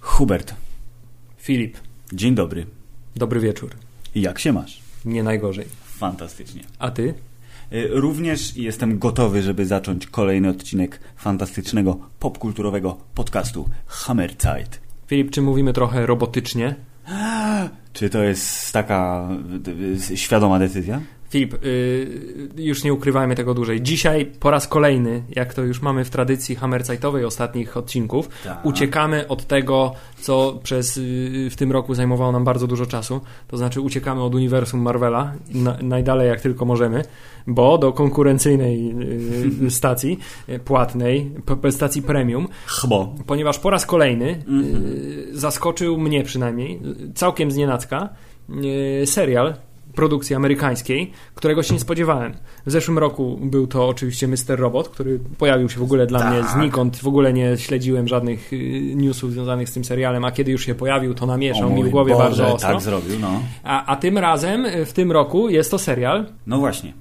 Hubert, Filip, dzień dobry. dobry wieczór. Jak się masz? Nie najgorzej. Fantastycznie. A ty? Y, Również jestem gotowy, żeby zacząć kolejny odcinek fantastycznego popkulturowego podcastu Hammerzeit. Filip, czy mówimy trochę robotycznie? Czy to jest taka y, y, świadoma decyzja? Filip, y, już nie ukrywajmy tego dłużej. Dzisiaj po raz kolejny, jak to już mamy w tradycji hammerzeitowej ostatnich odcinków, Tak. uciekamy od tego, co przez y, w tym roku zajmowało nam bardzo dużo czasu. To znaczy uciekamy od uniwersum Marvela na, najdalej jak tylko możemy, bo do konkurencyjnej y, stacji y, płatnej, stacji premium, Chbo. ponieważ po raz kolejny Mhm. y, zaskoczył mnie przynajmniej y, całkiem znienacka serial produkcji amerykańskiej, którego się nie spodziewałem. W zeszłym roku był to oczywiście Mr. Robot, który pojawił się w ogóle dla Tak. mnie znikąd. W ogóle nie śledziłem żadnych y, newsów związanych z tym serialem, a kiedy już się pojawił, to namieszał mi w głowie Boże, bardzo ostro. tak zrobił, no. A, a tym razem, y, w tym roku, jest to serial No właśnie.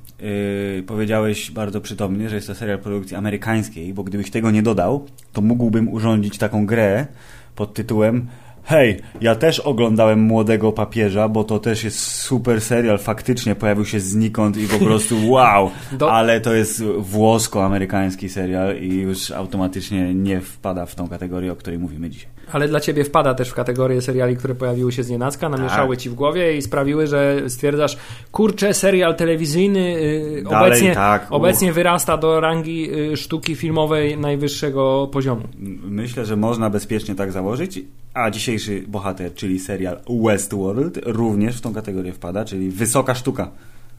Yy, powiedziałeś bardzo przytomnie, że jest to serial produkcji amerykańskiej, bo gdybyś tego nie dodał, to mógłbym urządzić taką grę pod tytułem Hej, ja też oglądałem Młodego Papieża, bo to też jest super serial, faktycznie pojawił się znikąd i po prostu wow, ale to jest włosko-amerykański serial i już automatycznie nie wpada w tą kategorię, o której mówimy dzisiaj. Ale dla ciebie wpada też w kategorię seriali, które pojawiły się z nienacka, namieszały ci w głowie i sprawiły, że stwierdzasz, kurczę, serial telewizyjny y, Dalej obecnie, tak, obecnie wyrasta do rangi y, sztuki filmowej najwyższego poziomu. Myślę, że można bezpiecznie tak założyć, a dzisiejszy bohater, czyli serial Westworld, również w tą kategorię wpada, czyli wysoka sztuka,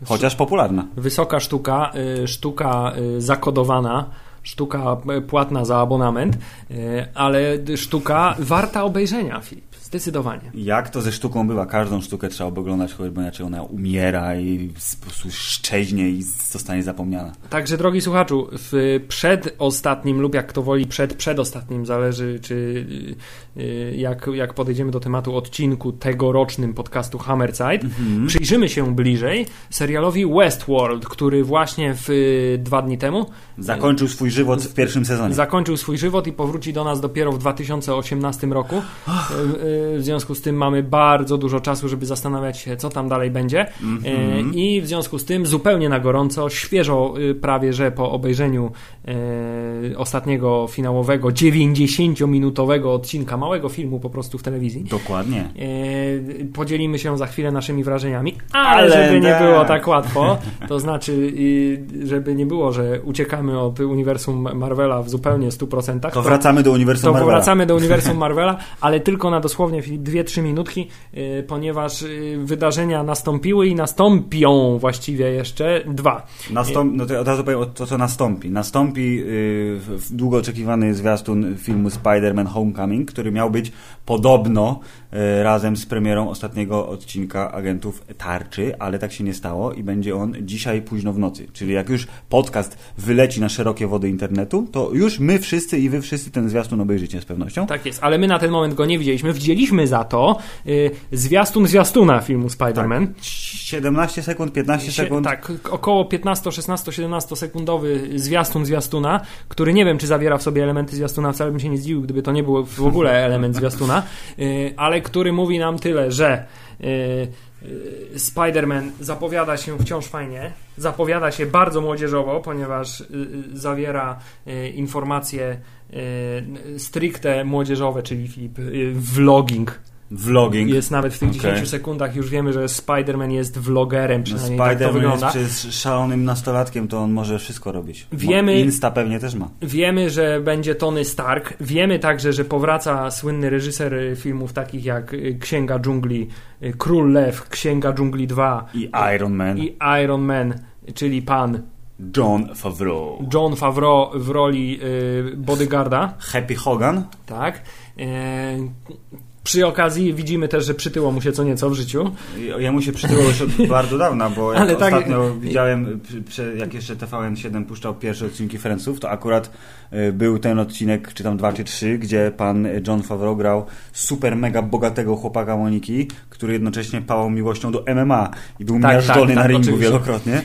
chociaż popularna. Wysoka sztuka, y, sztuka zakodowana, sztuka y, płatna za abonament, y, ale sztuka warta obejrzenia, Filip. Zdecydowanie. Jak to ze sztuką bywa? Każdą sztukę trzeba oglądać, choćby inaczej ona umiera i po prostu szczeźnie i zostanie zapomniana. Także drogi słuchaczu, w przedostatnim lub jak kto woli przed przedostatnim, zależy czy y, y, jak, jak podejdziemy do tematu odcinku tegorocznym podcastu Hammerzeit, przyjrzymy się bliżej serialowi Westworld, który właśnie w y, dwa dni temu Zakończył swój żywot w pierwszym sezonie. zakończył swój żywot i powróci do nas dopiero w 2018 roku. Y, W związku z tym mamy bardzo dużo czasu, żeby zastanawiać się, co tam dalej będzie. Y, I w związku z tym zupełnie na gorąco, świeżo y, prawie, że po obejrzeniu y, ostatniego finałowego 90-minutowego odcinka, małego filmu po prostu w telewizji. Dokładnie. Y, Podzielimy się za chwilę naszymi wrażeniami, ale, Ale żeby nie tak. było tak łatwo, to znaczy, żeby nie było, że uciekamy od uniwersum Marvela w zupełnie 100%, To wracamy do uniwersum to Marvela. wracamy do uniwersum Marvela, ale tylko na dosłownie 2-3 minutki, ponieważ wydarzenia nastąpiły i nastąpią właściwie jeszcze dwa. Nastąp, no to od razu powiem o to, co nastąpi. Nastąpi yy, długo oczekiwany zwiastun filmu Spider-Man Homecoming, który miał być podobno razem z premierą ostatniego odcinka Agentów Tarczy, ale tak się nie stało i będzie on dzisiaj późno w nocy. Czyli jak już podcast wyleci na szerokie wody internetu, to już my wszyscy i wy wszyscy ten zwiastun obejrzycie z pewnością. Tak jest, ale my na ten moment go nie widzieliśmy. Widzieliśmy za to y, zwiastun zwiastuna filmu Spider-Man. 17 sekund, 15 Sie- sekund. Tak, około 15, 16, 17 sekundowy zwiastun zwiastuna, który nie wiem, czy zawiera w sobie elementy zwiastuna, wcale bym się nie zdziwił, gdyby to nie był w ogóle element zwiastuna, y, ale który mówi nam tyle, że y, y, Spider-Man zapowiada się wciąż fajnie, zapowiada się bardzo młodzieżowo, ponieważ y, zawiera informacje stricte młodzieżowe, czyli Filip, vlogging. Vlogging. Jest nawet w tych Okej. 10 sekundach już wiemy, że Spider-Man jest vlogerem, No, przynajmniej tak to Spider-Man wygląda. jest przecież szalonym nastolatkiem, to on może wszystko robić. Wiemy- Insta pewnie też ma. Wiemy, że będzie Tony Stark. Wiemy także, że powraca słynny reżyser y, filmów takich jak y, Księga Dżungli, y, Król Lew, Księga Dżungli 2 I Iron Man. i Iron Man, czyli pan John Favreau. John Favreau w roli y, bodyguarda. Happy Hogan. Tak. E, Przy okazji widzimy też, że przytyło mu się co nieco w życiu. Jemu się przytyło już od bardzo dawna, bo jak Ale tak... ostatnio widziałem, jak jeszcze TVN7 puszczał pierwsze odcinki Friendsów, to akurat y, był ten odcinek, czy tam dwa, czy trzy, gdzie pan John Favreau grał super mega bogatego chłopaka Moniki, który jednocześnie pałał miłością do MMA i był tak, miażdżony tak, na tak, ringu oczywiście. wielokrotnie.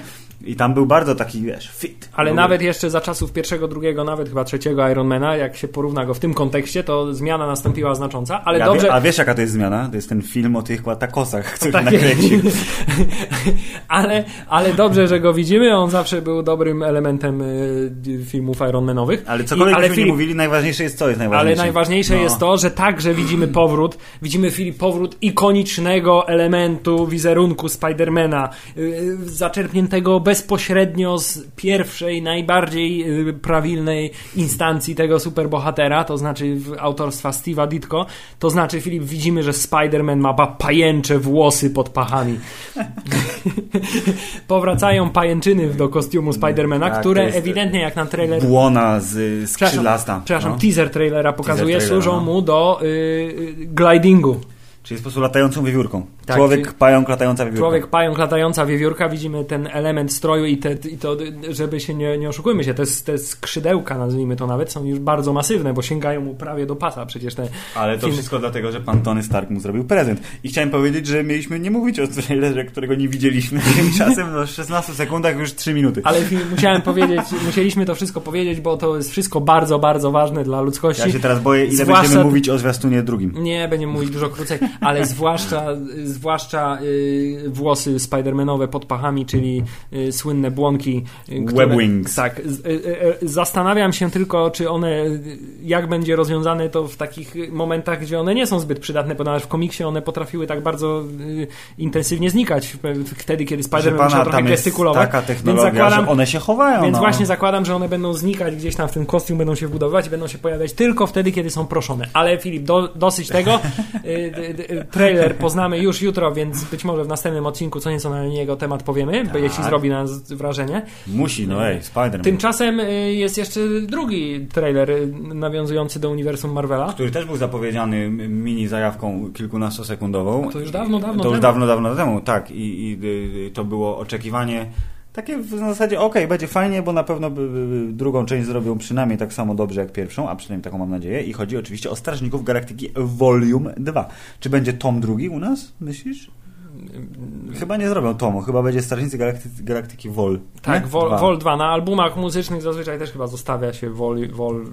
I tam był bardzo taki, wiesz, fit. Ale nawet jeszcze za czasów pierwszego, drugiego, nawet chyba trzeciego Ironmana, jak się porówna go w tym kontekście, to zmiana nastąpiła znacząca, ale ja dobrze... Wie, a wiesz jaka to jest zmiana? To jest ten film o tych takosach, który tak nakręcił. ale, ale dobrze, że go widzimy, on zawsze był dobrym elementem y, filmów Ironmanowych. Ale cokolwiek I, ale Filip, nie mówili, najważniejsze jest co jest najważniejsze. Ale najważniejsze no. jest to, że także widzimy powrót, widzimy Filip powrót ikonicznego elementu wizerunku Spidermana, yy, zaczerpniętego bezpośrednio z pierwszej, najbardziej y, prawilnej instancji tego superbohatera, to znaczy autorstwa Steve'a Ditko, to znaczy, Filip, widzimy, że Spider-Man ma pajęcze włosy pod pachami. Powracają pajęczyny do kostiumu Spidermana, tak, które ewidentnie, jak nam trailer... Błona z skrzydlasta. Przepraszam, przepraszam no. teaser trailera pokazuje, teaser służą no. mu do y, y, glidingu. Czyli jest po prostu latającą wiewiórką. Tak, człowiek pająk latająca wiewiórka. Człowiek pająk latająca wiewiórka, widzimy ten element stroju i, te, i to, żeby się nie, nie oszukujmy się, te, te skrzydełka, nazwijmy to nawet, są już bardzo masywne, bo sięgają mu prawie do pasa przecież te Ale to wszystko dlatego, że pan Tony Stark mu zrobił prezent. I chciałem powiedzieć, że mieliśmy nie mówić o trailerze, którego nie widzieliśmy. Tymczasem no, w 16 sekundach już 3 minuty. Ale musiałem powiedzieć, musieliśmy to wszystko powiedzieć, bo to jest wszystko bardzo, bardzo ważne dla ludzkości. Ja się teraz boję, ile Zwłaszcza... będziemy mówić o zwiastunie drugim. Nie, będziemy mówić dużo krócej, ale zwłaszcza, zwłaszcza y, włosy Spidermanowe pod pachami, czyli y, słynne błonki. Y, które, Webwings. Tak. Zastanawiam się tylko, czy one, jak będzie rozwiązane to w takich momentach, gdzie one nie są zbyt przydatne, ponieważ w komiksie one potrafiły tak bardzo intensywnie znikać wtedy, kiedy Spider-Man musiał trochę gestykulować. taka technologia, więc zakładam, że one się chowają. Więc no. właśnie zakładam, że one będą znikać gdzieś tam w tym kostium, będą się wbudowywać i będą się pojawiać tylko wtedy, kiedy są proszone. Ale Filip, do, dosyć tego. trailer poznamy już jutro, więc być może w następnym odcinku co nieco na niego temat powiemy, tak. jeśli zrobi na nas wrażenie. Musi, no ej, Spider-Man. Tymczasem y, jest jeszcze drugi trailer y, nawiązujący do uniwersum Marvela. Który też był zapowiedziany mini zajawką kilkunastosekundową. To już dawno, dawno To już dawno, dawno temu, tak. I, i y, to było oczekiwanie takie w zasadzie ok, będzie fajnie, bo na pewno drugą część zrobią przynajmniej tak samo dobrze jak pierwszą, a przynajmniej taką mam nadzieję. I chodzi oczywiście o Strażników Galaktyki Volume 2. Czy będzie tom drugi u nas, myślisz? Chyba nie zrobią tomu, chyba będzie Strażnicy Galaktyki, Galaktyki Vol. Tak, Vol 2. Vol 2. Na albumach muzycznych zazwyczaj też chyba zostawia się Vol, Vol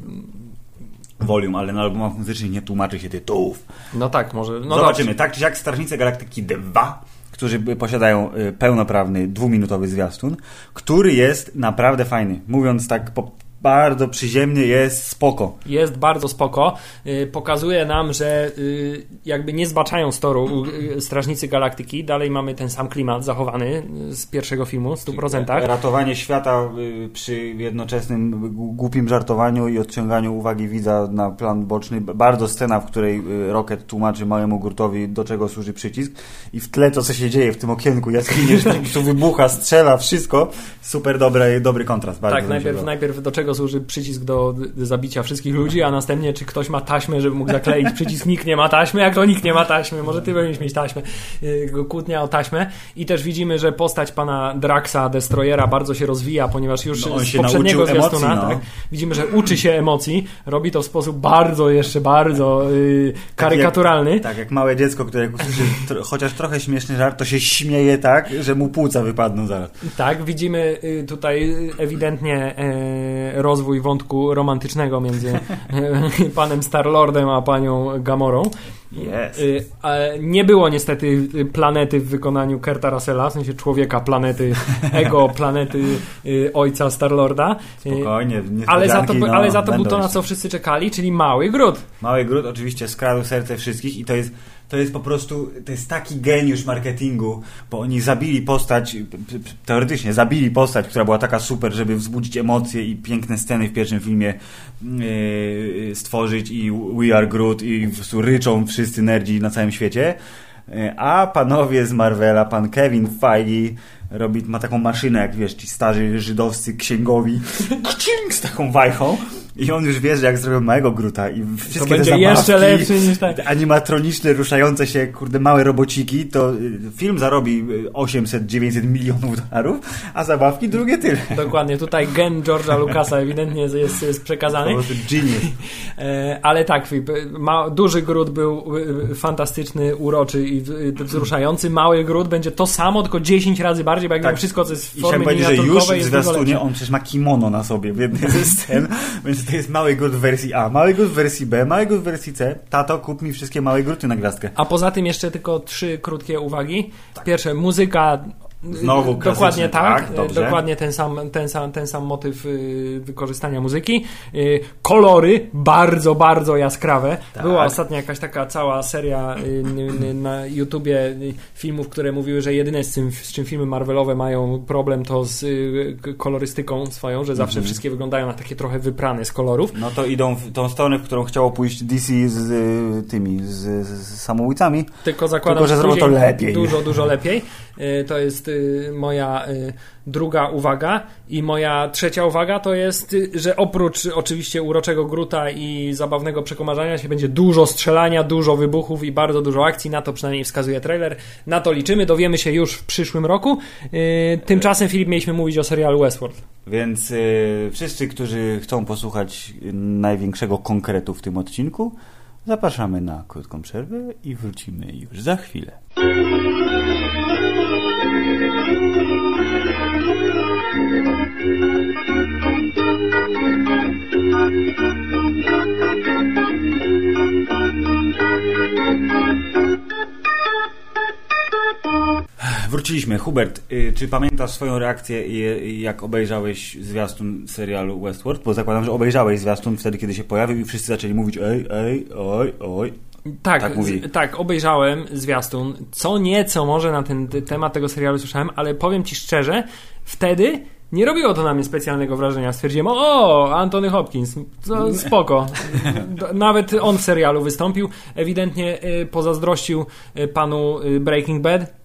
Volume, ale na albumach muzycznych nie tłumaczy się tytułów. No tak, może. No Zobaczymy. Dobrze. Tak czy siak Strażnicy Galaktyki 2 którzy posiadają y, pełnoprawny, dwuminutowy zwiastun, który jest naprawdę fajny. Mówiąc tak po bardzo przyziemny, jest spoko. Jest bardzo spoko. Y, pokazuje nam, że y, jakby nie zbaczają z toru y, Strażnicy Galaktyki. Dalej mamy ten sam klimat zachowany z pierwszego filmu, w 100%. Ratowanie świata przy jednoczesnym głupim żartowaniu i odciąganiu uwagi widza na plan boczny. Bardzo scena, w której Rocket tłumaczy małemu Gurtowi, do czego służy przycisk i w tle to, co się dzieje w tym okienku że tu wybucha, strzela, wszystko. Super dobry, dobry kontrast. Bardzo tak, najpierw, najpierw do czego służy przycisk do zabicia wszystkich ludzi, a następnie czy ktoś ma taśmę, żeby mógł zakleić przycisk nikt nie ma taśmy, jak to nikt nie ma taśmy, może ty będziesz mieć taśmę, y, kłótnia o taśmę i też widzimy, że postać pana Draxa, Destroyera bardzo się rozwija, ponieważ już no, z poprzedniego zwiastuna no. tak, widzimy, że uczy się emocji, robi to w sposób bardzo, jeszcze bardzo yy, karykaturalny. Tak jak, tak jak małe dziecko, które usłyszy tro, chociaż trochę śmieszny żart, to się śmieje tak, że mu płuca wypadną zaraz. Tak, widzimy y, tutaj ewidentnie y, rozwój wątku romantycznego między panem Starlordem a panią Gamorą. Yes. Nie było niestety planety w wykonaniu Kerta Russella, w sensie człowieka planety, ego planety y, ojca Starlorda. Spokojnie, ale za to, no, ale za to był to, na co wszyscy czekali, czyli Mały Gród. Mały Gród oczywiście skradł serce wszystkich i to jest to jest po prostu, to jest taki geniusz marketingu, bo oni zabili postać, teoretycznie zabili postać, która była taka super, żeby wzbudzić emocje i piękne sceny w pierwszym filmie yy, stworzyć i We Are Groot i ryczą wszyscy nerdzi na całym świecie. Yy, a panowie z Marvela, pan Kevin Feige robi, ma taką maszynę, jak wiesz, ci starzy żydowscy księgowi. Z taką wajchą I on już wie, że jak zrobią małego Gruta i wszystkie To te będzie zabawki, jeszcze lepszy niż tak. te animatroniczne, ruszające się, kurde, małe robociki, to y, film zarobi y, 800-900 milionów dolarów, a zabawki drugie tyle. Dokładnie, tutaj gen George'a Lucasa ewidentnie jest, jest Po przekazany. prostu genius. E, Ale tak, duży gród był y, fantastyczny, uroczy i y, wzruszający. Mały gród będzie to samo, tylko 10 razy bardziej, bo jak Tak. wszystko, co jest w I chciałem formie powiedzieć, że już w zwiastunie on przecież ma kimono na sobie w jednej ze scen, więc to jest mały gród w wersji A, mały gród w wersji B, mały gród w wersji C. Tato, kup mi wszystkie małe gruty na gwiazdkę. A poza tym jeszcze tylko trzy krótkie uwagi. Pierwsze, muzyka. Znowu Dokładnie tak, tak, dokładnie ten sam, ten sam, ten sam motyw y, wykorzystania muzyki. Y, kolory bardzo, bardzo jaskrawe. Tak. Była ostatnio jakaś taka cała seria y, na YouTubie filmów, które mówiły, że jedyne z czym, z czym filmy Marvelowe mają problem to z kolorystyką swoją, że zawsze Mhm. wszystkie wyglądają na takie trochę wyprane z kolorów. No to idą w tą stronę, w którą chciało pójść DC z tymi, z, z samobójcami. Tylko zakładam, Tylko, że zrobią to lepiej. Dużo, dużo lepiej. Y, To jest y, moja y, druga uwaga. I moja trzecia uwaga to jest, y, że oprócz oczywiście uroczego gruta i zabawnego przekomarzania się będzie dużo strzelania, dużo wybuchów i bardzo dużo akcji. Na to przynajmniej wskazuje trailer. Na to liczymy. Dowiemy się już w przyszłym roku. Tymczasem, Filip, mieliśmy mówić o serialu Westworld. Więc y, wszyscy, którzy chcą posłuchać największego konkretu w tym odcinku, zapraszamy na krótką przerwę i wrócimy już za chwilę. Wróciliśmy. Hubert, y, czy pamiętasz swoją reakcję, jak obejrzałeś zwiastun serialu Westworld? Bo zakładam, że obejrzałeś zwiastun wtedy, kiedy się pojawił i wszyscy zaczęli mówić ej, ej, oj, oj. Tak, Tak z, tak, obejrzałem zwiastun. Co nieco może na ten temat tego serialu słyszałem, ale powiem ci szczerze, wtedy nie robiło to na mnie specjalnego wrażenia. Stwierdziłem, o, Antony Hopkins, to spoko. Nawet on w serialu wystąpił. Ewidentnie y, pozazdrościł y, panu y, Breaking Bad.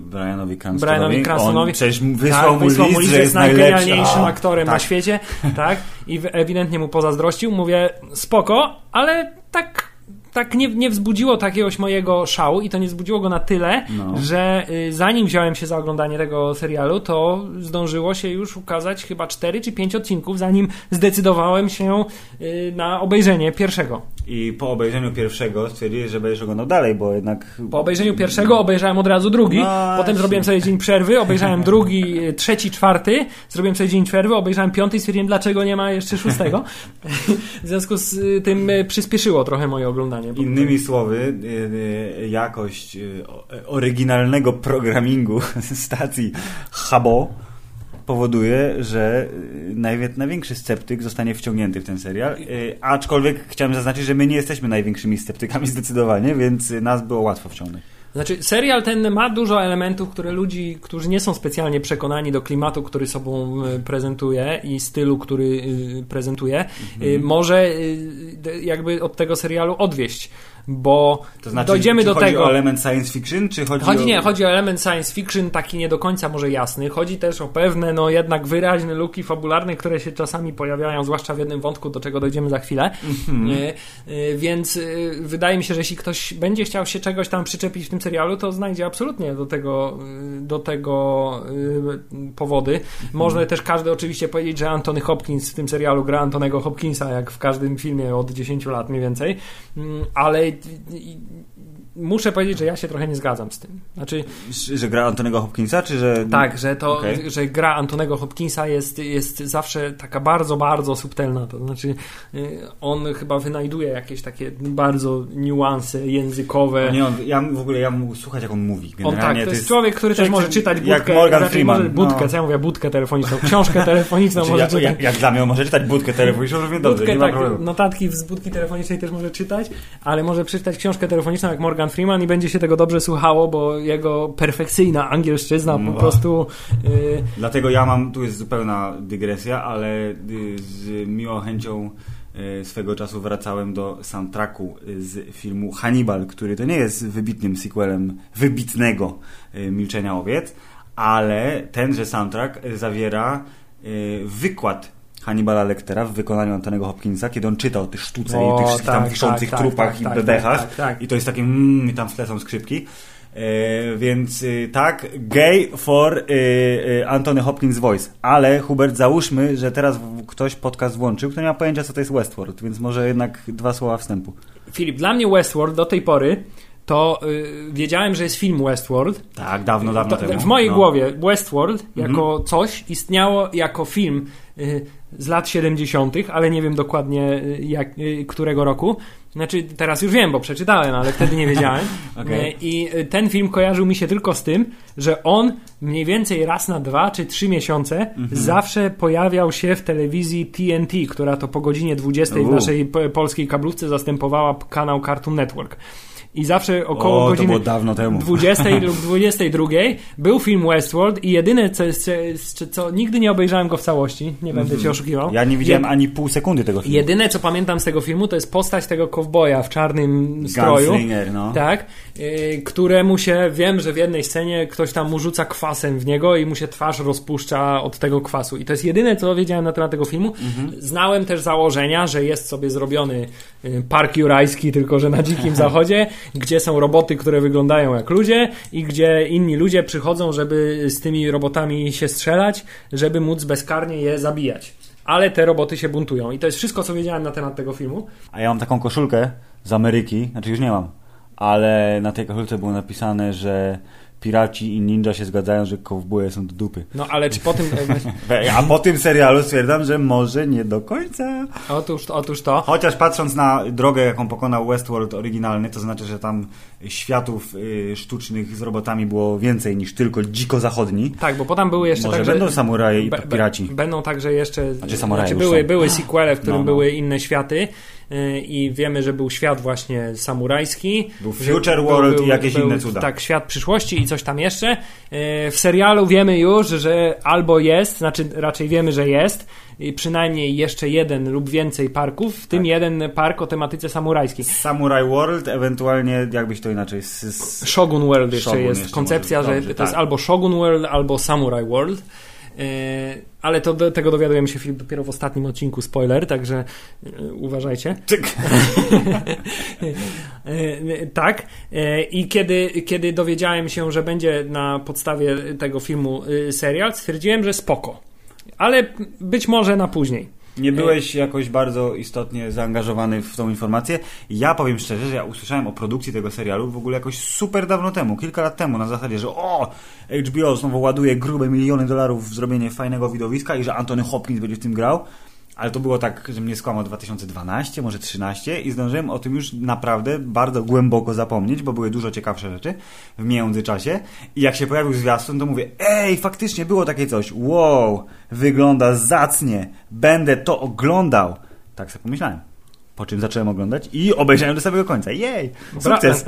Brianowi Cranstonowi. Brianowi Cranstonowi. On przecież wysłał tak, mu wysłał list, że jest najgenialniejszym aktorem tak. na świecie, tak? I ewidentnie mu pozazdrościł. Mówię, spoko, ale tak, tak nie, nie wzbudziło takiegoś mojego szału i to nie wzbudziło go na tyle, No. że y, zanim wziąłem się za oglądanie tego serialu, to zdążyło się już ukazać chyba 4 czy 5 odcinków, zanim zdecydowałem się y, na obejrzenie pierwszego. I po obejrzeniu pierwszego stwierdziłeś, że będziesz oglądał dalej, bo jednak... Po obejrzeniu pierwszego obejrzałem od razu drugi, No potem zrobiłem sobie dzień przerwy, obejrzałem drugi, trzeci, czwarty, zrobiłem sobie dzień przerwy, obejrzałem piąty i stwierdziłem, dlaczego nie ma jeszcze szóstego. w związku z y, tym y, przyspieszyło trochę moje oglądanie. Innymi słowy, y, y, jakość y, oryginalnego programingu stacji Habo powoduje, że najwie- największy sceptyk zostanie wciągnięty w ten serial. Aczkolwiek chciałem zaznaczyć, że my nie jesteśmy największymi sceptykami zdecydowanie, więc nas było łatwo wciągnąć. Znaczy, serial ten ma dużo elementów, które ludzi, którzy nie są specjalnie przekonani do klimatu, który sobą y, prezentuje i stylu, który y, prezentuje, y, może y, d- jakby od tego serialu odwieść. Bo To znaczy, dojdziemy czy do chodzi tego. o element science fiction, czy chodzi, Chodzi o... nie, chodzi o element science fiction, taki nie do końca może jasny. Chodzi też o pewne, no jednak wyraźne luki fabularne, które się czasami pojawiają, zwłaszcza w jednym wątku, do czego dojdziemy za chwilę. Nie? Y, Więc y, wydaje mi się, że jeśli ktoś będzie chciał się czegoś tam przyczepić w tym serialu, to znajdzie absolutnie do tego, y, do tego y, powody. Można też każdy oczywiście powiedzieć, że Anthony Hopkins w tym serialu gra Antonego Hopkinsa, jak w każdym filmie od 10 lat mniej więcej. Mm, Ale y, y, muszę powiedzieć, że ja się trochę nie zgadzam z tym. Znaczy, Że gra Antonego Hopkinsa, czy że... tak, że to, Okej. że gra Antonego Hopkinsa jest, jest zawsze taka bardzo, bardzo subtelna. To znaczy, y, on chyba wynajduje jakieś takie bardzo niuanse językowe. Nie, on, ja w ogóle ja mógł słuchać, jak on mówi. On tak, to jest człowiek, który też może czytać jak budkę, Morgan raczej Freeman, może budkę, no. co ja mówię, budkę telefoniczną, książkę telefoniczną Znaczy, może ja, jak, jak dla mnie on może czytać budkę telefoniczną, równie dobrze, Budkę, nie ma tak, problemu. notatki z budki telefonicznej też może czytać, ale może przeczytać książkę telefoniczną jak Morgan Freeman i będzie się tego dobrze słuchało, bo jego perfekcyjna angielszczyzna No. po prostu y, Dlatego ja mam, tu jest zupełna dygresja, ale y, z miłą chęcią y, swego czasu wracałem do soundtracku z filmu Hannibal, który to nie jest wybitnym sequelem wybitnego y, Milczenia Owiec, ale tenże soundtrack zawiera wykład Hannibala Lectera w wykonaniu Antonego Hopkinsa, kiedy on czyta o tych sztuce O, i tych wszystkich tam tak, wiszących tak, trupach tak, i tak, bebechach. tak, tak. I to jest takie mmm, i tam w tle są skrzypki. E, więc y, tak, gay for y, y, Anthony Hopkins voice. Ale Hubert, załóżmy, że teraz ktoś podcast włączył, kto nie ma pojęcia, co to jest Westworld, więc może jednak dwa słowa wstępu. Filip, dla mnie Westworld do tej pory to y, wiedziałem, że jest film Westworld. Tak, dawno, dawno To, temu. w mojej no. głowie Westworld jako coś istniało jako film y, z lat 70., ale nie wiem dokładnie y, jak, y, którego roku. Znaczy, teraz już wiem, bo przeczytałem, ale wtedy nie wiedziałem. Okej. Y, I y, ten film kojarzył mi się tylko z tym, że on mniej więcej raz na dwa czy trzy miesiące Mhm. zawsze pojawiał się w telewizji TNT, która to po godzinie 20 w naszej polskiej kablówce zastępowała kanał Cartoon Network. I zawsze około o, godziny było dawno temu. 20 lub 22 był film Westworld i jedyne, co, co, co nigdy nie obejrzałem go w całości, nie będę cię oszukiwał. Mhm. Ja nie widziałem Jed- ani pół sekundy tego filmu. Jedyne, co pamiętam z tego filmu, to jest postać tego kowboja w czarnym stroju. Gunslinger, no. Tak, y, któremu się, wiem, że w jednej scenie ktoś tam mu rzuca kwasem w niego i mu się twarz rozpuszcza od tego kwasu. I to jest jedyne, co wiedziałem na temat tego filmu. Mhm. Znałem też założenia, że jest sobie zrobiony y, park jurajski, tylko że na dzikim zachodzie, gdzie są roboty, które wyglądają jak ludzie i gdzie inni ludzie przychodzą, żeby z tymi robotami się strzelać, żeby móc bezkarnie je zabijać. Ale te roboty się buntują. I to jest wszystko, co wiedziałem na temat tego filmu. A ja mam taką koszulkę z Ameryki, znaczy już nie mam, ale na tej koszulce było napisane, że piraci i ninja się zgadzają, że kowboje są do dupy. No ale czy po tym... A po tym serialu stwierdzam, że może nie do końca. Otóż, otóż to. Chociaż patrząc na drogę, jaką pokonał Westworld oryginalny, to znaczy, że tam światów y, sztucznych z robotami było więcej niż tylko dziko zachodni. Tak, bo potem były jeszcze Może także... będą samuraje i piraci. Będą także jeszcze... Znaczy samuraje już były, były sequele, w którym No, no. były inne światy i wiemy, że był świat właśnie samurajski. Był Future World i jakieś inne cuda. Tak, świat przyszłości i coś tam jeszcze. Y, W serialu wiemy już, że albo jest, znaczy raczej wiemy, że jest i przynajmniej jeszcze jeden lub więcej parków, w Tak. tym jeden park o tematyce samurajskiej. Samurai World, ewentualnie jakbyś to inaczej. S, Shogun World jeszcze Shogun jest jeszcze koncepcja, że to jest tak. albo Shogun World, albo Samurai World. E, ale to do, tego dowiadujemy się Filip, dopiero w ostatnim odcinku, spoiler, także e, uważajcie. Tyk. E, tak. I kiedy, kiedy dowiedziałem się, że będzie na podstawie tego filmu serial, stwierdziłem, że spoko. Ale być może na później. Nie byłeś jakoś bardzo istotnie zaangażowany w tą informację. Ja powiem szczerze, że ja usłyszałem o produkcji tego serialu w ogóle jakoś super dawno temu, kilka lat temu, na zasadzie, że o, HBO znowu ładuje grube miliony dolarów w zrobienie fajnego widowiska i że Anthony Hopkins będzie w tym grał. Ale to było tak, że mnie skłamał 2012, może 13 i zdążyłem o tym już naprawdę bardzo głęboko zapomnieć, bo były dużo ciekawsze rzeczy w międzyczasie. I jak się pojawił zwiastun, to mówię, ej, faktycznie było takie coś. Wow, wygląda zacnie. Będę to oglądał. Tak sobie pomyślałem. Po czym zacząłem oglądać i obejrzałem do samego końca. Jej, sukces.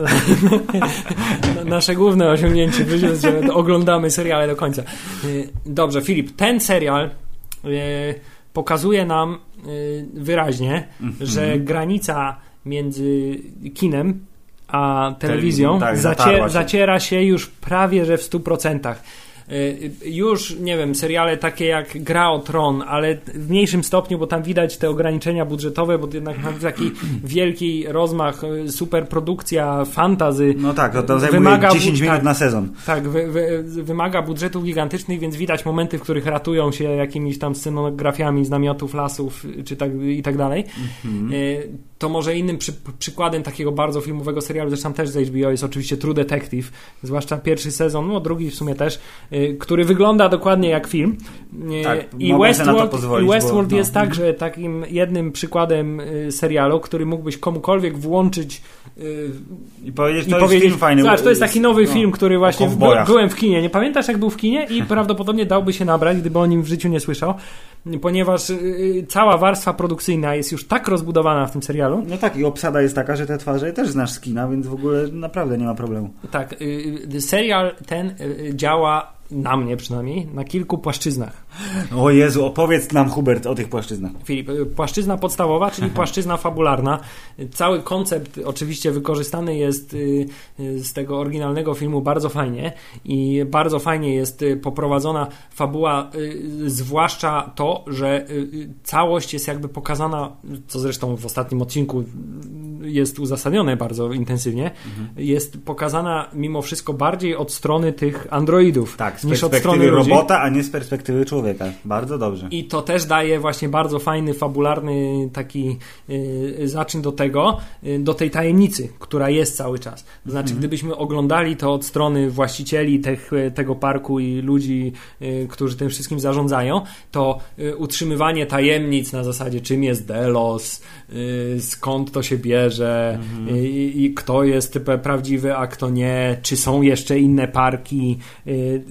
Nasze główne osiągnięcie w życiu jest, że oglądamy seriale do końca. Y, Dobrze, Filip, ten serial y, pokazuje nam y, wyraźnie, Mhm. że granica między kinem a telewizją tak, zacie- zatarła się. zaciera się już prawie że w 100%. Y, Już, nie wiem, seriale takie jak Gra o Tron, ale w mniejszym stopniu, bo tam widać te ograniczenia budżetowe, bo jednak ma taki wielki rozmach, y, superprodukcja, fantazy. No tak, to, to zajmuje Wymaga 10 bu- minut tak. na sezon. Tak, wy, wy, wymaga budżetów gigantycznych, więc widać momenty, w których ratują się jakimiś tam scenografiami z namiotów, lasów czy tak, i tak dalej. Mhm. Y, To może innym przy, przykładem takiego bardzo filmowego serialu, zresztą też z HBO, jest oczywiście True Detective, zwłaszcza pierwszy sezon, no drugi w sumie też, który wygląda dokładnie jak film. Y, Tak, I Westworld, pozwolić, i Westworld bo- no. jest także takim jednym przykładem y, serialu, który mógłbyś komukolwiek włączyć y, I powiedzieć, i to powiedzieć, jest film fajny. Zobacz, to jest taki nowy no, film, który właśnie by, byłem w kinie. Nie pamiętasz, jak był w kinie? I prawdopodobnie dałby się nabrać, gdyby o nim w życiu nie słyszał, ponieważ y, cała warstwa produkcyjna jest już tak rozbudowana w tym serialu. No tak, i obsada jest taka, że te twarze też znasz z kina, więc w ogóle naprawdę nie ma problemu. Tak, y, y, serial ten y, działa na mnie przynajmniej, na kilku płaszczyznach. O Jezu, opowiedz nam Hubert o tych płaszczyznach. Filip, y, płaszczyzna podstawowa, czyli płaszczyzna fabularna. Cały koncept oczywiście wykorzystany jest y, y, z tego oryginalnego filmu bardzo fajnie i bardzo fajnie jest poprowadzona fabuła, zwłaszcza to, że całość jest jakby pokazana, co zresztą w ostatnim odcinku jest uzasadnione bardzo intensywnie, mhm. jest pokazana mimo wszystko bardziej od strony tych androidów tak, niż od strony robota, a nie z perspektywy człowieka. Bardzo dobrze. I to też daje właśnie bardzo fajny, fabularny taki y, zaczyn do tego, y, do tej tajemnicy, która jest cały czas. To znaczy, mhm. gdybyśmy oglądali to od strony właścicieli tych, tego parku i ludzi, y, którzy tym wszystkim zarządzają, to y, utrzymywanie tajemnic na zasadzie czym jest Delos, y, skąd to się bierze mhm. i, i kto jest prawdziwy, a kto nie, czy są jeszcze inne parki, y,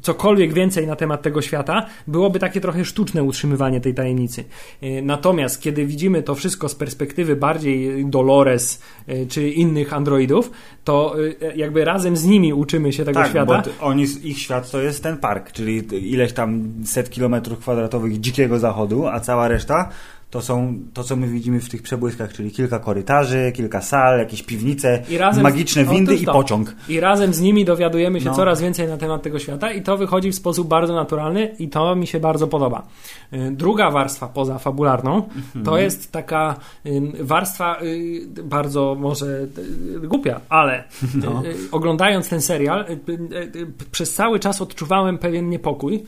cokolwiek więcej na temat tego świata, byłoby takie trochę sztuczne utrzymywanie tej tajemnicy. Y, natomiast kiedy widzimy to wszystko z perspektywy bardziej Dolores y, czy innych androidów, to jakby razem z nimi uczymy się tego tak, świata. Bo oni, ich świat to jest ten park, czyli ileś tam set kilometrów kwadratowych dzikiego zachodu, a cała reszta to są to, co my widzimy w tych przebłyskach, czyli kilka korytarzy, kilka sal, jakieś piwnice, magiczne windy i pociąg. I razem z nimi dowiadujemy się no. coraz więcej na temat tego świata i to wychodzi w sposób bardzo naturalny i to mi się bardzo podoba. Y, druga warstwa poza fabularną to mhm. jest taka warstwa y, bardzo może y, głupia, ale no. oglądając ten serial przez cały czas odczuwałem pewien niepokój,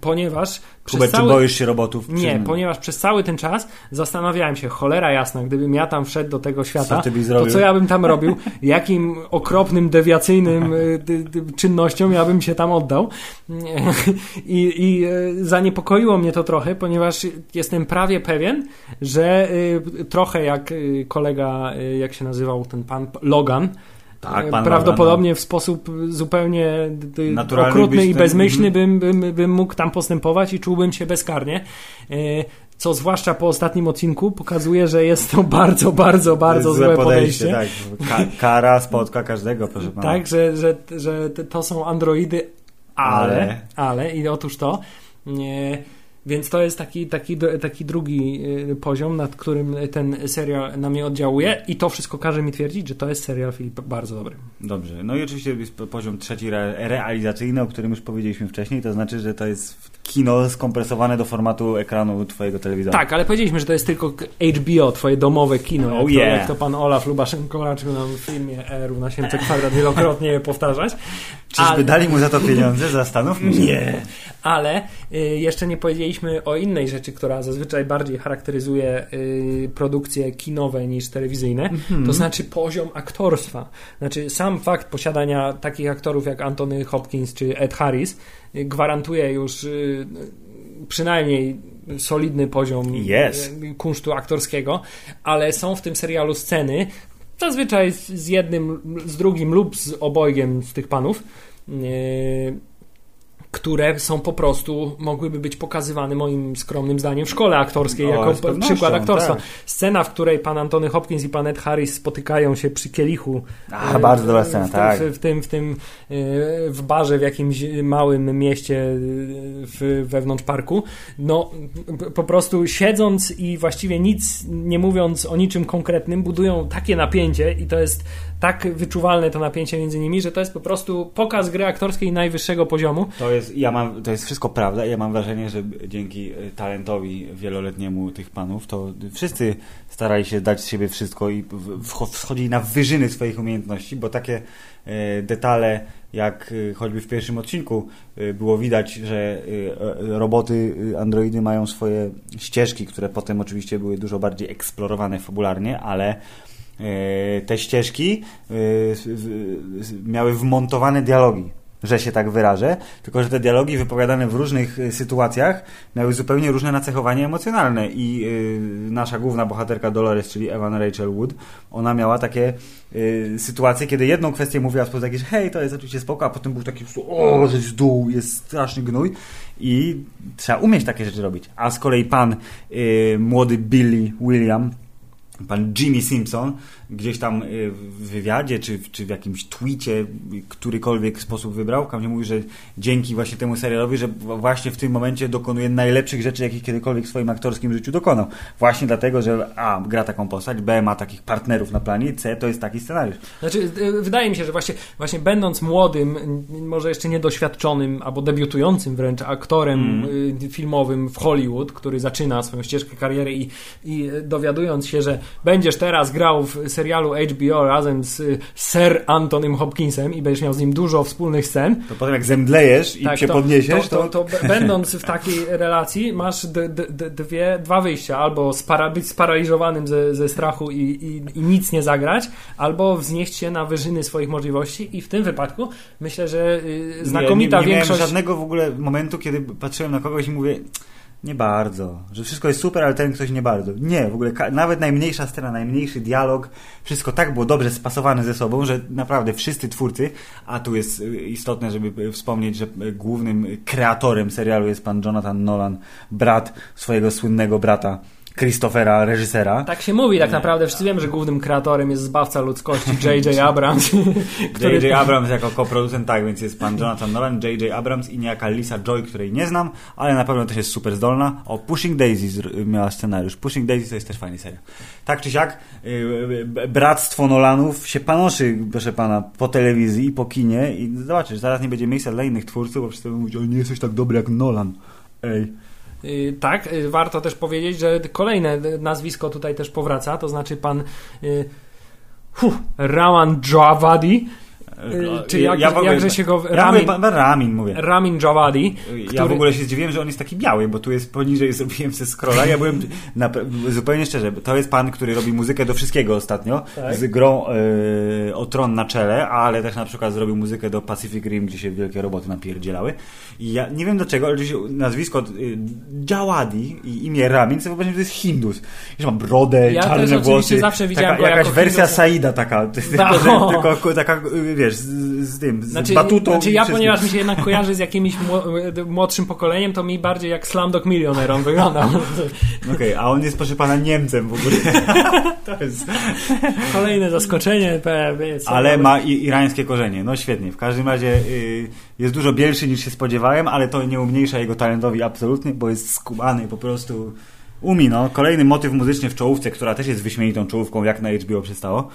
ponieważ Hubert, cały... czy boisz się robotów? Nie, ponieważ przez cały ten czas zastanawiałem się, cholera jasna, gdybym ja tam wszedł do tego świata, co to co ja bym tam robił? Jakim okropnym, dewiacyjnym y, czynnościom ja bym się tam oddał? I, I y, zaniepokoiło mnie to trochę, ponieważ jestem prawie pewien, że y, trochę jak kolega, jak się nazywał ten pan Logan, tak, e, prawdopodobnie w sposób zupełnie Naturalny okrutny i bezmyślny mhm. bym, bym, bym mógł tam postępować i czułbym się bezkarnie. E, co zwłaszcza po ostatnim odcinku pokazuje, że jest to bardzo, bardzo, bardzo złe, złe podejście. podejście. Tak. Ka kara spotka każdego, proszę pana. Tak, że, że, że to są androidy, ale, ale, ale i otóż to. Nie, więc to jest taki, taki, taki drugi y, poziom, nad którym ten serial na mnie oddziałuje i to wszystko każe mi twierdzić, że to jest serial Filip bardzo dobry. Dobrze. No i oczywiście jest poziom trzeci realizacyjny, o którym już powiedzieliśmy wcześniej, to znaczy, że to jest kino skompresowane do formatu ekranu twojego telewizora. Tak, ale powiedzieliśmy, że to jest tylko HBO, twoje domowe kino. Oh, jak, yeah. to, jak to pan Olaf Lubaszenko raczył nam w filmie E równa się MC kwadrat wielokrotnie powtarzać. Czyżby ale... dali mu za to pieniądze? Zastanówmy się. Nie. Ale y, jeszcze nie powiedzieliśmy o innej rzeczy, która zazwyczaj bardziej charakteryzuje y, produkcje kinowe niż telewizyjne. Mm -hmm. To znaczy poziom aktorstwa. Znaczy sam fakt posiadania takich aktorów jak Anthony Hopkins czy Ed Harris gwarantuje już y, przynajmniej solidny poziom yes. kunsztu aktorskiego, ale są w tym serialu sceny, zazwyczaj z jednym, z drugim lub z obojgiem z tych panów, y, które są po prostu, mogłyby być pokazywane moim skromnym zdaniem w szkole aktorskiej o, jako przykład aktorstwa. Tak. Scena, w której pan Antony Hopkins i pan Ed Harris spotykają się przy kielichu. A, e, bardzo dobra scena, tak. W, w, tym, w tym, e, w barze w jakimś małym mieście e, w, wewnątrz parku. No, po prostu siedząc i właściwie nic nie mówiąc o niczym konkretnym, budują takie napięcie i to jest tak wyczuwalne to napięcie między nimi, że to jest po prostu pokaz gry aktorskiej najwyższego poziomu. To jest, ja mam, to jest wszystko prawda. Ja mam wrażenie, że dzięki e, talentowi wieloletniemu tych panów, to wszyscy starali się dać z siebie wszystko i wchodzili na wyżyny swoich umiejętności, bo takie e, detale, jak e, choćby w pierwszym odcinku było widać, że roboty, androidy mają swoje ścieżki, które potem oczywiście były dużo bardziej eksplorowane fabularnie, ale te ścieżki e, miały wmontowane dialogi że się tak wyrażę, tylko że te dialogi wypowiadane w różnych e, sytuacjach miały zupełnie różne nacechowanie emocjonalne i nasza główna bohaterka Dolores, czyli Evan Rachel Wood, ona miała takie sytuacje, kiedy jedną kwestię mówiła taki, że hej, to jest oczywiście spoko, a potem był taki o, że z dół, jest straszny gnój i trzeba umieć takie rzeczy robić. A z kolei pan młody Billy William pan Jimmy Simpson gdzieś tam y, w wywiadzie, czy, czy w jakimś tweetie, którykolwiek sposób wybrał, tam mówi, że dzięki właśnie temu serialowi, że właśnie w tym momencie dokonuje najlepszych rzeczy, jakich kiedykolwiek w swoim aktorskim życiu dokonał. Właśnie dlatego, że A, gra taką postać, B, ma takich partnerów na planie, C, to jest taki scenariusz. Znaczy, y, wydaje mi się, że właśnie, właśnie będąc młodym, może jeszcze niedoświadczonym, albo debiutującym wręcz aktorem mm. filmowym w Hollywood, który zaczyna swoją ścieżkę kariery i, i dowiadując się, że będziesz teraz grał w serialu HBO razem z Sir Antonym Hopkinsem i będziesz miał z nim dużo wspólnych scen. To potem jak zemdlejesz i tak, się to, podniesiesz, to, to, to... będąc w takiej relacji masz dwie, dwa wyjścia. Albo spara, być sparaliżowanym ze, ze strachu i, i, i, nic nie zagrać, albo wznieść się na wyżyny swoich możliwości i w tym wypadku myślę, że y, znakomita nie, nie, nie większość... Nie żadnego w ogóle momentu, kiedy patrzyłem na kogoś i mówię nie bardzo. Że wszystko jest super, ale ten ktoś nie bardzo. Nie, w ogóle nawet najmniejsza scena, najmniejszy dialog, wszystko tak było dobrze spasowane ze sobą, że naprawdę wszyscy twórcy, a tu jest y, istotne, żeby y, wspomnieć, że y, głównym kreatorem serialu jest pan Jonathan Nolan, brat swojego słynnego brata Christophera, reżysera. Tak się mówi, tak naprawdę. Wszyscy wiemy, że głównym kreatorem jest zbawca ludzkości J.J. Abrams. który... J.J. Abrams jako koproducent, tak, więc jest pan Jonathan Nolan, J.J. Abrams i niejaka Lisa Joy, której nie znam, ale na pewno też jest super zdolna. O, Pushing Daisy miała scenariusz. Pushing Daisy to jest też fajny serial. Tak czy siak, yy, bractwo Nolanów się panoszy, proszę pana, po telewizji i po kinie i zobaczysz, zaraz nie będzie miejsca dla innych twórców, bo wszyscy mówią, o nie jesteś tak dobry jak Nolan. Ej. Y, tak, y, warto też powiedzieć, że kolejne nazwisko tutaj też powraca, to znaczy pan huh, Rawan Y, czy jak, ja ogóle, jakże się go... Ramin, ja Ramin mówię. Ramin Javadi. Który... Ja w ogóle się zdziwiłem, że on jest taki biały, bo tu jest poniżej, zrobiłem ze scrolla. Ja byłem na, zupełnie szczerze, to jest pan, który robi muzykę do wszystkiego ostatnio, tak. z grą y, o tron na czele, ale też na przykład zrobił muzykę do Pacific Rim, gdzie się wielkie roboty napierdzielały. I ja nie wiem dlaczego, ale nazwisko y, Jawadi i imię Ramin, co wyobraźam, że to jest Hindus. Że ma brodę, ja czarne włosy. zawsze widziałem taka, jakaś wersja. Saida taka, no. tylko, że, tylko taka, wiesz, wiesz, z, z tym, z znaczy, batutą. Znaczy ja, ponieważ mi się jednak kojarzy z jakimś młodszym pokoleniem, to mi bardziej jak Slumdog Millionaire on wyglądał. Okej, okay, a on jest proszę pana Niemcem w ogóle. to jest... Kolejne zaskoczenie. Ale ma irańskie korzenie. No świetnie. W każdym razie y, jest dużo bielszy niż się spodziewałem, ale to nie umniejsza jego talentowi absolutnie, bo jest skubany po prostu umi, no. Kolejny motyw muzyczny w czołówce, która też jest wyśmienitą czołówką, jak na HBO przystało.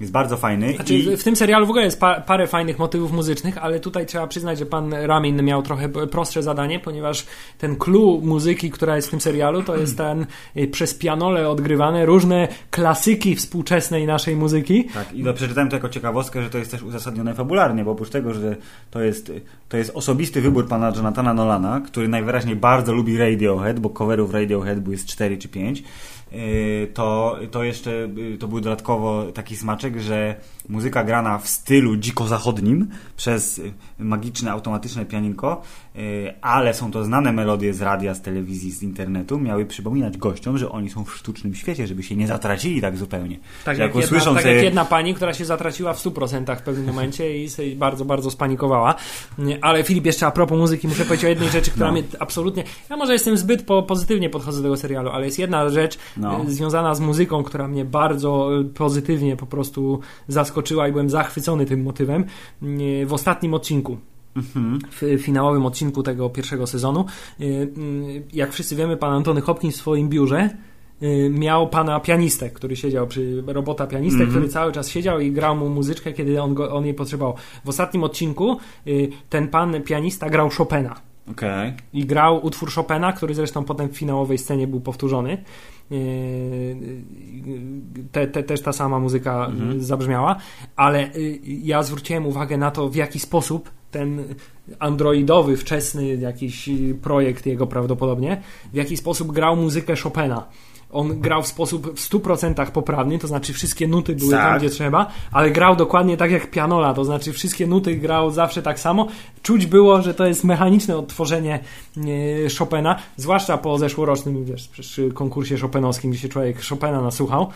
Jest bardzo fajny. Znaczy, i... W tym serialu w ogóle jest pa parę fajnych motywów muzycznych, ale tutaj trzeba przyznać, że pan Ramin miał trochę prostsze zadanie, ponieważ ten clue muzyki, która jest w tym serialu, to jest ten y, przez pianole odgrywane różne klasyki współczesnej naszej muzyki. Tak, i przeczytałem to jako ciekawostkę, że to jest też uzasadnione fabularnie, bo oprócz tego, że to jest, to jest osobisty wybór pana Jonathana Nolana, który najwyraźniej bardzo lubi Radiohead, bo coverów Radiohead było jest 4 czy 5 Y, to, to jeszcze y, to był dodatkowo taki smaczek, że muzyka grana w stylu dziko-zachodnim przez magiczne, automatyczne pianinko, y, ale są to znane melodie z radia, z telewizji, z internetu, miały przypominać gościom, że oni są w sztucznym świecie, żeby się nie zatracili tak zupełnie. Tak, jak, jak, jedna, tak jak jedna pani, która się zatraciła w 100% w pewnym momencie i sobie bardzo, bardzo spanikowała. Ale Filip, jeszcze a propos muzyki, muszę powiedzieć o jednej rzeczy, która no. mnie absolutnie... Ja może jestem zbyt po, pozytywnie podchodzę do tego serialu, ale jest jedna rzecz no. związana z muzyką, która mnie bardzo pozytywnie po prostu zaskoczyła i byłem zachwycony tym motywem w ostatnim odcinku. Mhm. W finałowym odcinku tego pierwszego sezonu. Y, y, jak wszyscy wiemy, pan Antony Hopkins w swoim biurze y, miał pana pianistę, który siedział przy robota pianistę, mm -hmm. który cały czas siedział i grał mu muzyczkę, kiedy on, go, on jej potrzebował. W ostatnim odcinku ten pan pianista grał Chopina. Okay. I grał utwór Chopina, który zresztą potem w finałowej scenie był powtórzony. Yy, te, te, też ta sama muzyka mhm. zabrzmiała, ale ja zwróciłem uwagę na to, w jaki sposób ten androidowy, wczesny jakiś projekt jego prawdopodobnie, w jaki sposób grał muzykę Chopina on grał w sposób w 100% poprawny, to znaczy wszystkie nuty były tak. tam, gdzie trzeba, ale grał dokładnie tak jak pianola, to znaczy wszystkie nuty grał zawsze tak samo. Czuć było, że to jest mechaniczne odtworzenie e, Chopina, zwłaszcza po zeszłorocznym, wiesz, konkursie chopinowskim, gdzie się człowiek Chopina nasłuchał.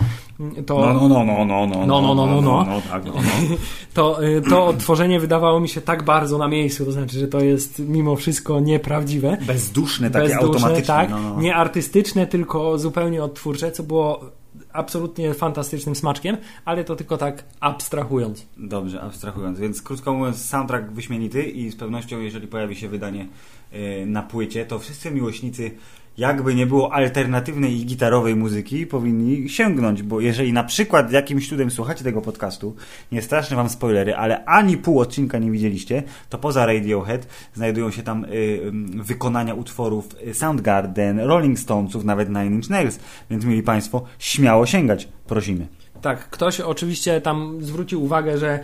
To, no, no, no, no, no, no, no, no, no, no, no, tak, no, no. To, to odtworzenie wydawało mi się tak bardzo na miejscu, to znaczy, że to jest mimo wszystko nieprawdziwe. Bezduszne, takie Bezduszne, automatyczne. Tak, no, no. nie artystyczne, tylko zupełnie odtwórcze, co było absolutnie fantastycznym smaczkiem, ale to tylko tak abstrahując. Dobrze, abstrahując. Więc krótko mówiąc, soundtrack wyśmienity i z pewnością, jeżeli pojawi się wydanie yy, na płycie, to wszyscy miłośnicy jakby nie było alternatywnej i gitarowej muzyki, powinni sięgnąć, bo jeżeli na przykład jakimś cudem słuchacie tego podcastu, nie straszne wam spoilery, ale ani pół odcinka nie widzieliście, to poza Radiohead znajdują się tam y, y, wykonania utworów Soundgarden, Rolling Stonesów, nawet Nine Inch Nails, więc mieli Państwo śmiało sięgać, prosimy. Tak, ktoś oczywiście tam zwrócił uwagę, że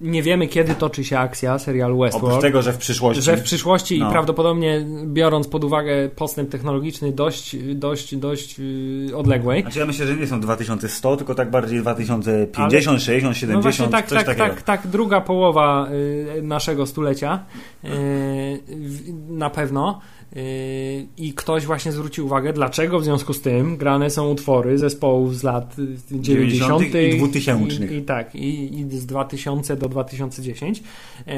nie wiemy, kiedy toczy się akcja serialu Westworld. Oprócz tego, że w przyszłości. Że w przyszłości no. i prawdopodobnie biorąc pod uwagę postęp technologiczny dość, dość, dość yy, odległej. Znaczy ja myślę, że nie są 2100, tylko tak bardziej 2050, Ale, 60, 70, no właśnie tak, coś tak, takiego. tak, tak, druga połowa y, naszego stulecia y, na pewno. Yy, I ktoś właśnie zwrócił uwagę, dlaczego w związku z tym grane są utwory zespołów z lat 90. i 2000. I, i tak, i, i, z 2000 do 2010. Yy,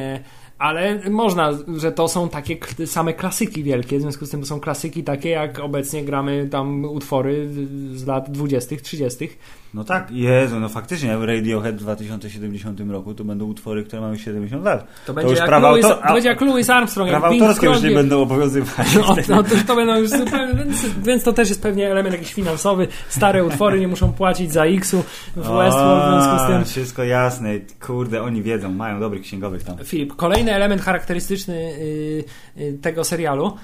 ale można, że to są takie same klasyki wielkie, w związku z tym to są klasyki takie, jak obecnie gramy tam utwory z lat 20., 30. No tak, Jezu, no faktycznie Radiohead w 2070 roku to będą utwory, które mają 70 lat. To będzie, to jak, Louis, auto, to będzie jak Louis Armstrong. Prawa autorskie już nie będą obowiązywać. No, no to, to będą już zupełnie, więc, więc, to też jest pewnie element jakiś finansowy. Stare utwory nie muszą płacić za X-u w Westworld, w związku z tym... Wszystko jasne, kurde, oni wiedzą, mają dobrych księgowych tam. Filip, kolejny element charakterystyczny y, y, tego serialu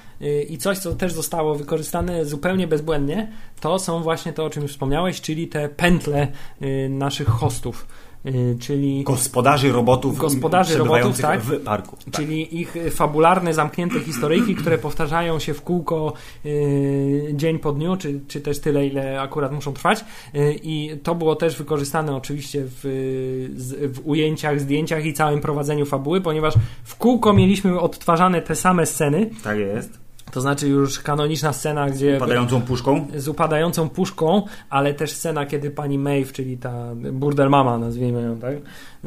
i coś, co też zostało wykorzystane zupełnie bezbłędnie, to są właśnie to, o czym już wspomniałeś, czyli te pętle y, naszych hostów. Y, czyli gospodarzy robotów, gospodarzy robotów tak, w parku. Tak. Czyli ich fabularne, zamknięte historyjki, które powtarzają się w kółko y, dzień po dniu, czy, czy też tyle, ile akurat muszą trwać. Y, I to było też wykorzystane oczywiście w, w ujęciach, zdjęciach i całym prowadzeniu fabuły, ponieważ w kółko mieliśmy odtwarzane te same sceny. Tak jest to znaczy już kanoniczna scena, gdzie... Z upadającą puszką? Z upadającą puszką, ale też scena, kiedy pani Maeve, czyli ta burdel mama, nazwijmy ją, tak?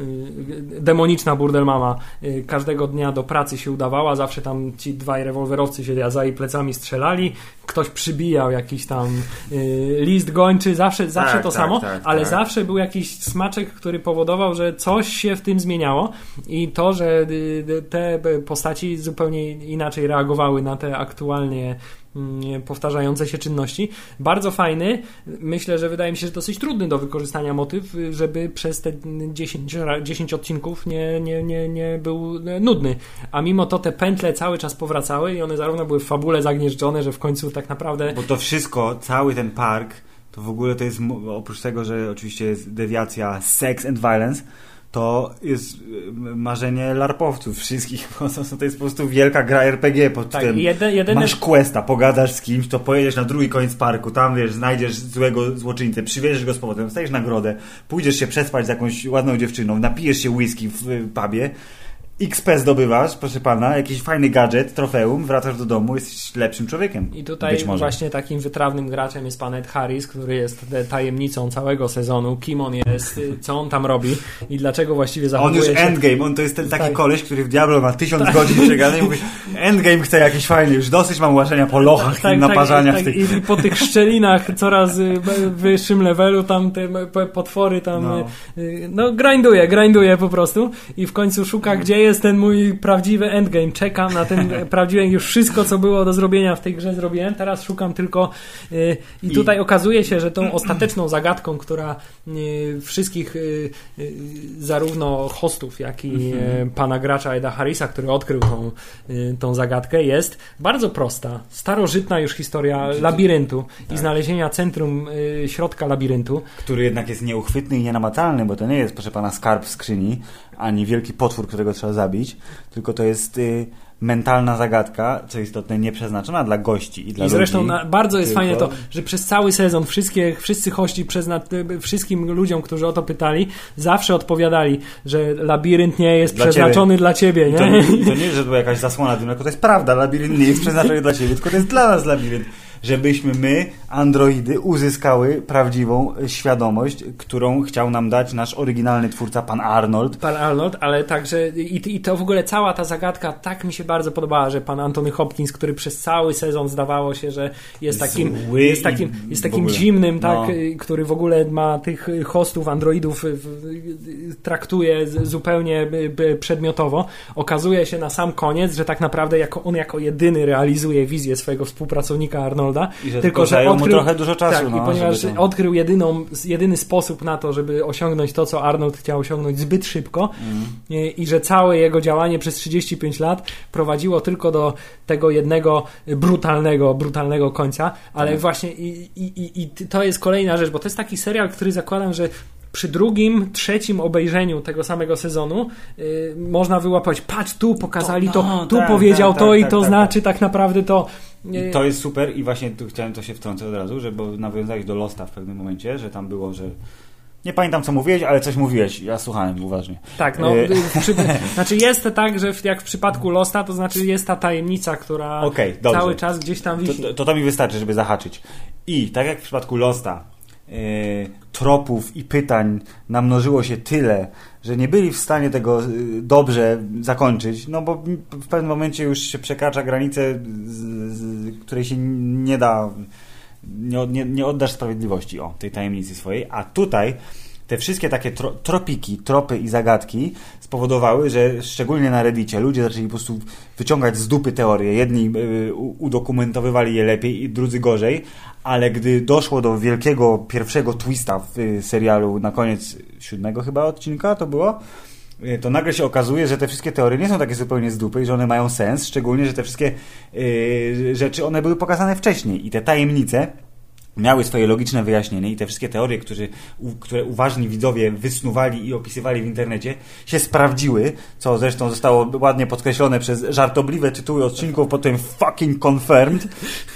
Y, demoniczna burdel mama, y, każdego dnia do pracy się udawała, zawsze tam ci dwaj rewolwerowcy się za jej plecami strzelali, ktoś przybijał jakiś tam y, list gończy, zawsze, zawsze tak, to tak, samo, tak, ale tak. zawsze był jakiś smaczek, który powodował, że coś się w tym zmieniało. I to, że te postaci zupełnie inaczej reagowały na te aktualnie powtarzające się czynności. Bardzo fajny. Myślę, że wydaje mi się, że dosyć trudny do wykorzystania motyw, żeby przez te 10, 10 odcinków nie, nie, nie, nie był nudny. A mimo to te pętle cały czas powracały i one zarówno były w fabule zagnieżdżone, że w końcu tak naprawdę... Bo to wszystko, cały ten park, to w ogóle to jest, oprócz tego, że oczywiście jest dewiacja sex and violence, to jest y, marzenie larpowców wszystkich. To jest po prostu wielka gra RPG pod tak, tym. Jeden, jedyny... Masz questa, pogadasz z kimś, to pojedziesz na drugi koniec parku, tam wiesz, znajdziesz złego złoczyńcę, przywieziesz go z powrotem, dostajesz nagrodę, pójdziesz się przespać z jakąś ładną dziewczyną, napijesz się whisky w pubie, XP zdobywasz, proszę pana, jakiś fajny gadżet, trofeum, wracasz do domu, jesteś lepszym człowiekiem. I tutaj właśnie takim wytrawnym graczem jest pan Ed Harris, który jest tajemnicą całego sezonu, kim on jest, co on tam robi i dlaczego właściwie zachowuje On już się... endgame, on to jest ten taki tak. koleś, który w Diablo ma tysiąc tak. godzin przegadany i mówi endgame chce jakiś fajny, już dosyć mam łażenia po lochach tak, i tak, naparzania tak, w tych... I po tych szczelinach coraz y, wyższym levelu tam te potwory tam no, y, no grinduje, grinduje po prostu i w końcu szuka, gdzie jest jest ten mój prawdziwy endgame. Czekam na ten prawdziwy, już wszystko, co było do zrobienia w tej grze zrobiłem. Teraz szukam tylko yy, i tutaj okazuje się, że tą ostateczną zagadką, która yy, wszystkich yy, zarówno hostów, jak i mhm. pana gracza Eda Harrisa, który odkrył tą, tą zagadkę, jest bardzo prosta. Starożytna już historia labiryntu tak. i znalezienia centrum środka labiryntu. Który jednak jest nieuchwytny i nienamatalny, bo to nie jest, proszę pana, skarb w skrzyni, ani wielki potwór, którego trzeba zabić, tylko to jest y, mentalna zagadka, co istotne, nieprzeznaczona dla gości i dla I zresztą ludzi, na, bardzo jest tylko... fajne to, że przez cały sezon wszystkie, wszyscy hości, przezna, wszystkim ludziom, którzy o to pytali, zawsze odpowiadali, że labirynt nie jest dla przeznaczony ciebie. dla ciebie. Nie? To, nie, to nie, że była jakaś zasłona dymna, tylko to jest prawda, labirynt nie jest przeznaczony dla ciebie, tylko to jest dla nas labirynt. Żebyśmy my, androidy, uzyskały prawdziwą świadomość, którą chciał nam dać nasz oryginalny twórca, pan Arnold. Pan Arnold, ale także i, i to w ogóle cała ta zagadka tak mi się bardzo podobała, że pan Antony Hopkins, który przez cały sezon zdawało się, że jest takim, Zły jest takim, jest takim zimnym, tak, No. y, który w ogóle ma tych hostów, androidów y, y, traktuje zupełnie y, y, przedmiotowo. Okazuje się na sam koniec, że tak naprawdę jako on jako jedyny realizuje wizję swojego współpracownika Arnolda. I że tylko zajęło mu trochę dużo czasu, Tak, no, i ponieważ to- odkrył jedyną, jedyny sposób na to, żeby osiągnąć to, co Arnold chciał osiągnąć zbyt szybko Mm. i, że całe jego działanie przez 35 lat prowadziło tylko do tego jednego brutalnego, brutalnego końca, ale Tak. właśnie i, i, i, to jest kolejna rzecz, bo to jest taki serial, który zakładam, że przy drugim, trzecim obejrzeniu tego samego sezonu y, można wyłapać, patrz, tu pokazali to, To- no, tu tak, powiedział tak, to tak, i tak, to tak, znaczy tak naprawdę to. Y, To jest super i właśnie tu chciałem to się wtrącić od razu, że bo nawiązałeś do Losta w pewnym momencie, że tam było, że nie pamiętam co mówiłeś, ale coś mówiłeś. Ja słuchałem uważnie. Tak, no, E, przy, znaczy jest to tak, że jak w przypadku Losta, to znaczy jest ta tajemnica, która dobrze. cały czas gdzieś tam To, wisi. to, to to mi wystarczy, żeby zahaczyć. I tak jak w przypadku Losta, tropów i pytań namnożyło się tyle, że nie byli w stanie tego e, dobrze zakończyć, no bo w pewnym momencie już się przekracza granicę, której się nie da, nie, nie oddasz sprawiedliwości o tej tajemnicy swojej, a tutaj te wszystkie takie tro, tropiki, tropy i zagadki spowodowały, że szczególnie na Reddicie ludzie zaczęli po prostu wyciągać z dupy teorie. Jedni y, udokumentowywali je lepiej, i drudzy gorzej, ale gdy doszło do wielkiego pierwszego twista w y, serialu na koniec siódmego chyba odcinka to było, y, to nagle się okazuje, że te wszystkie teorie nie są takie zupełnie z dupy i że one mają sens, szczególnie, że te wszystkie y, rzeczy, one były pokazane wcześniej i te tajemnice miały swoje logiczne wyjaśnienie i te wszystkie teorie, którzy, u, które uważni widzowie wysnuwali i opisywali w internecie, się sprawdziły, co zresztą zostało ładnie podkreślone przez żartobliwe tytuły odcinków, potem fucking confirmed,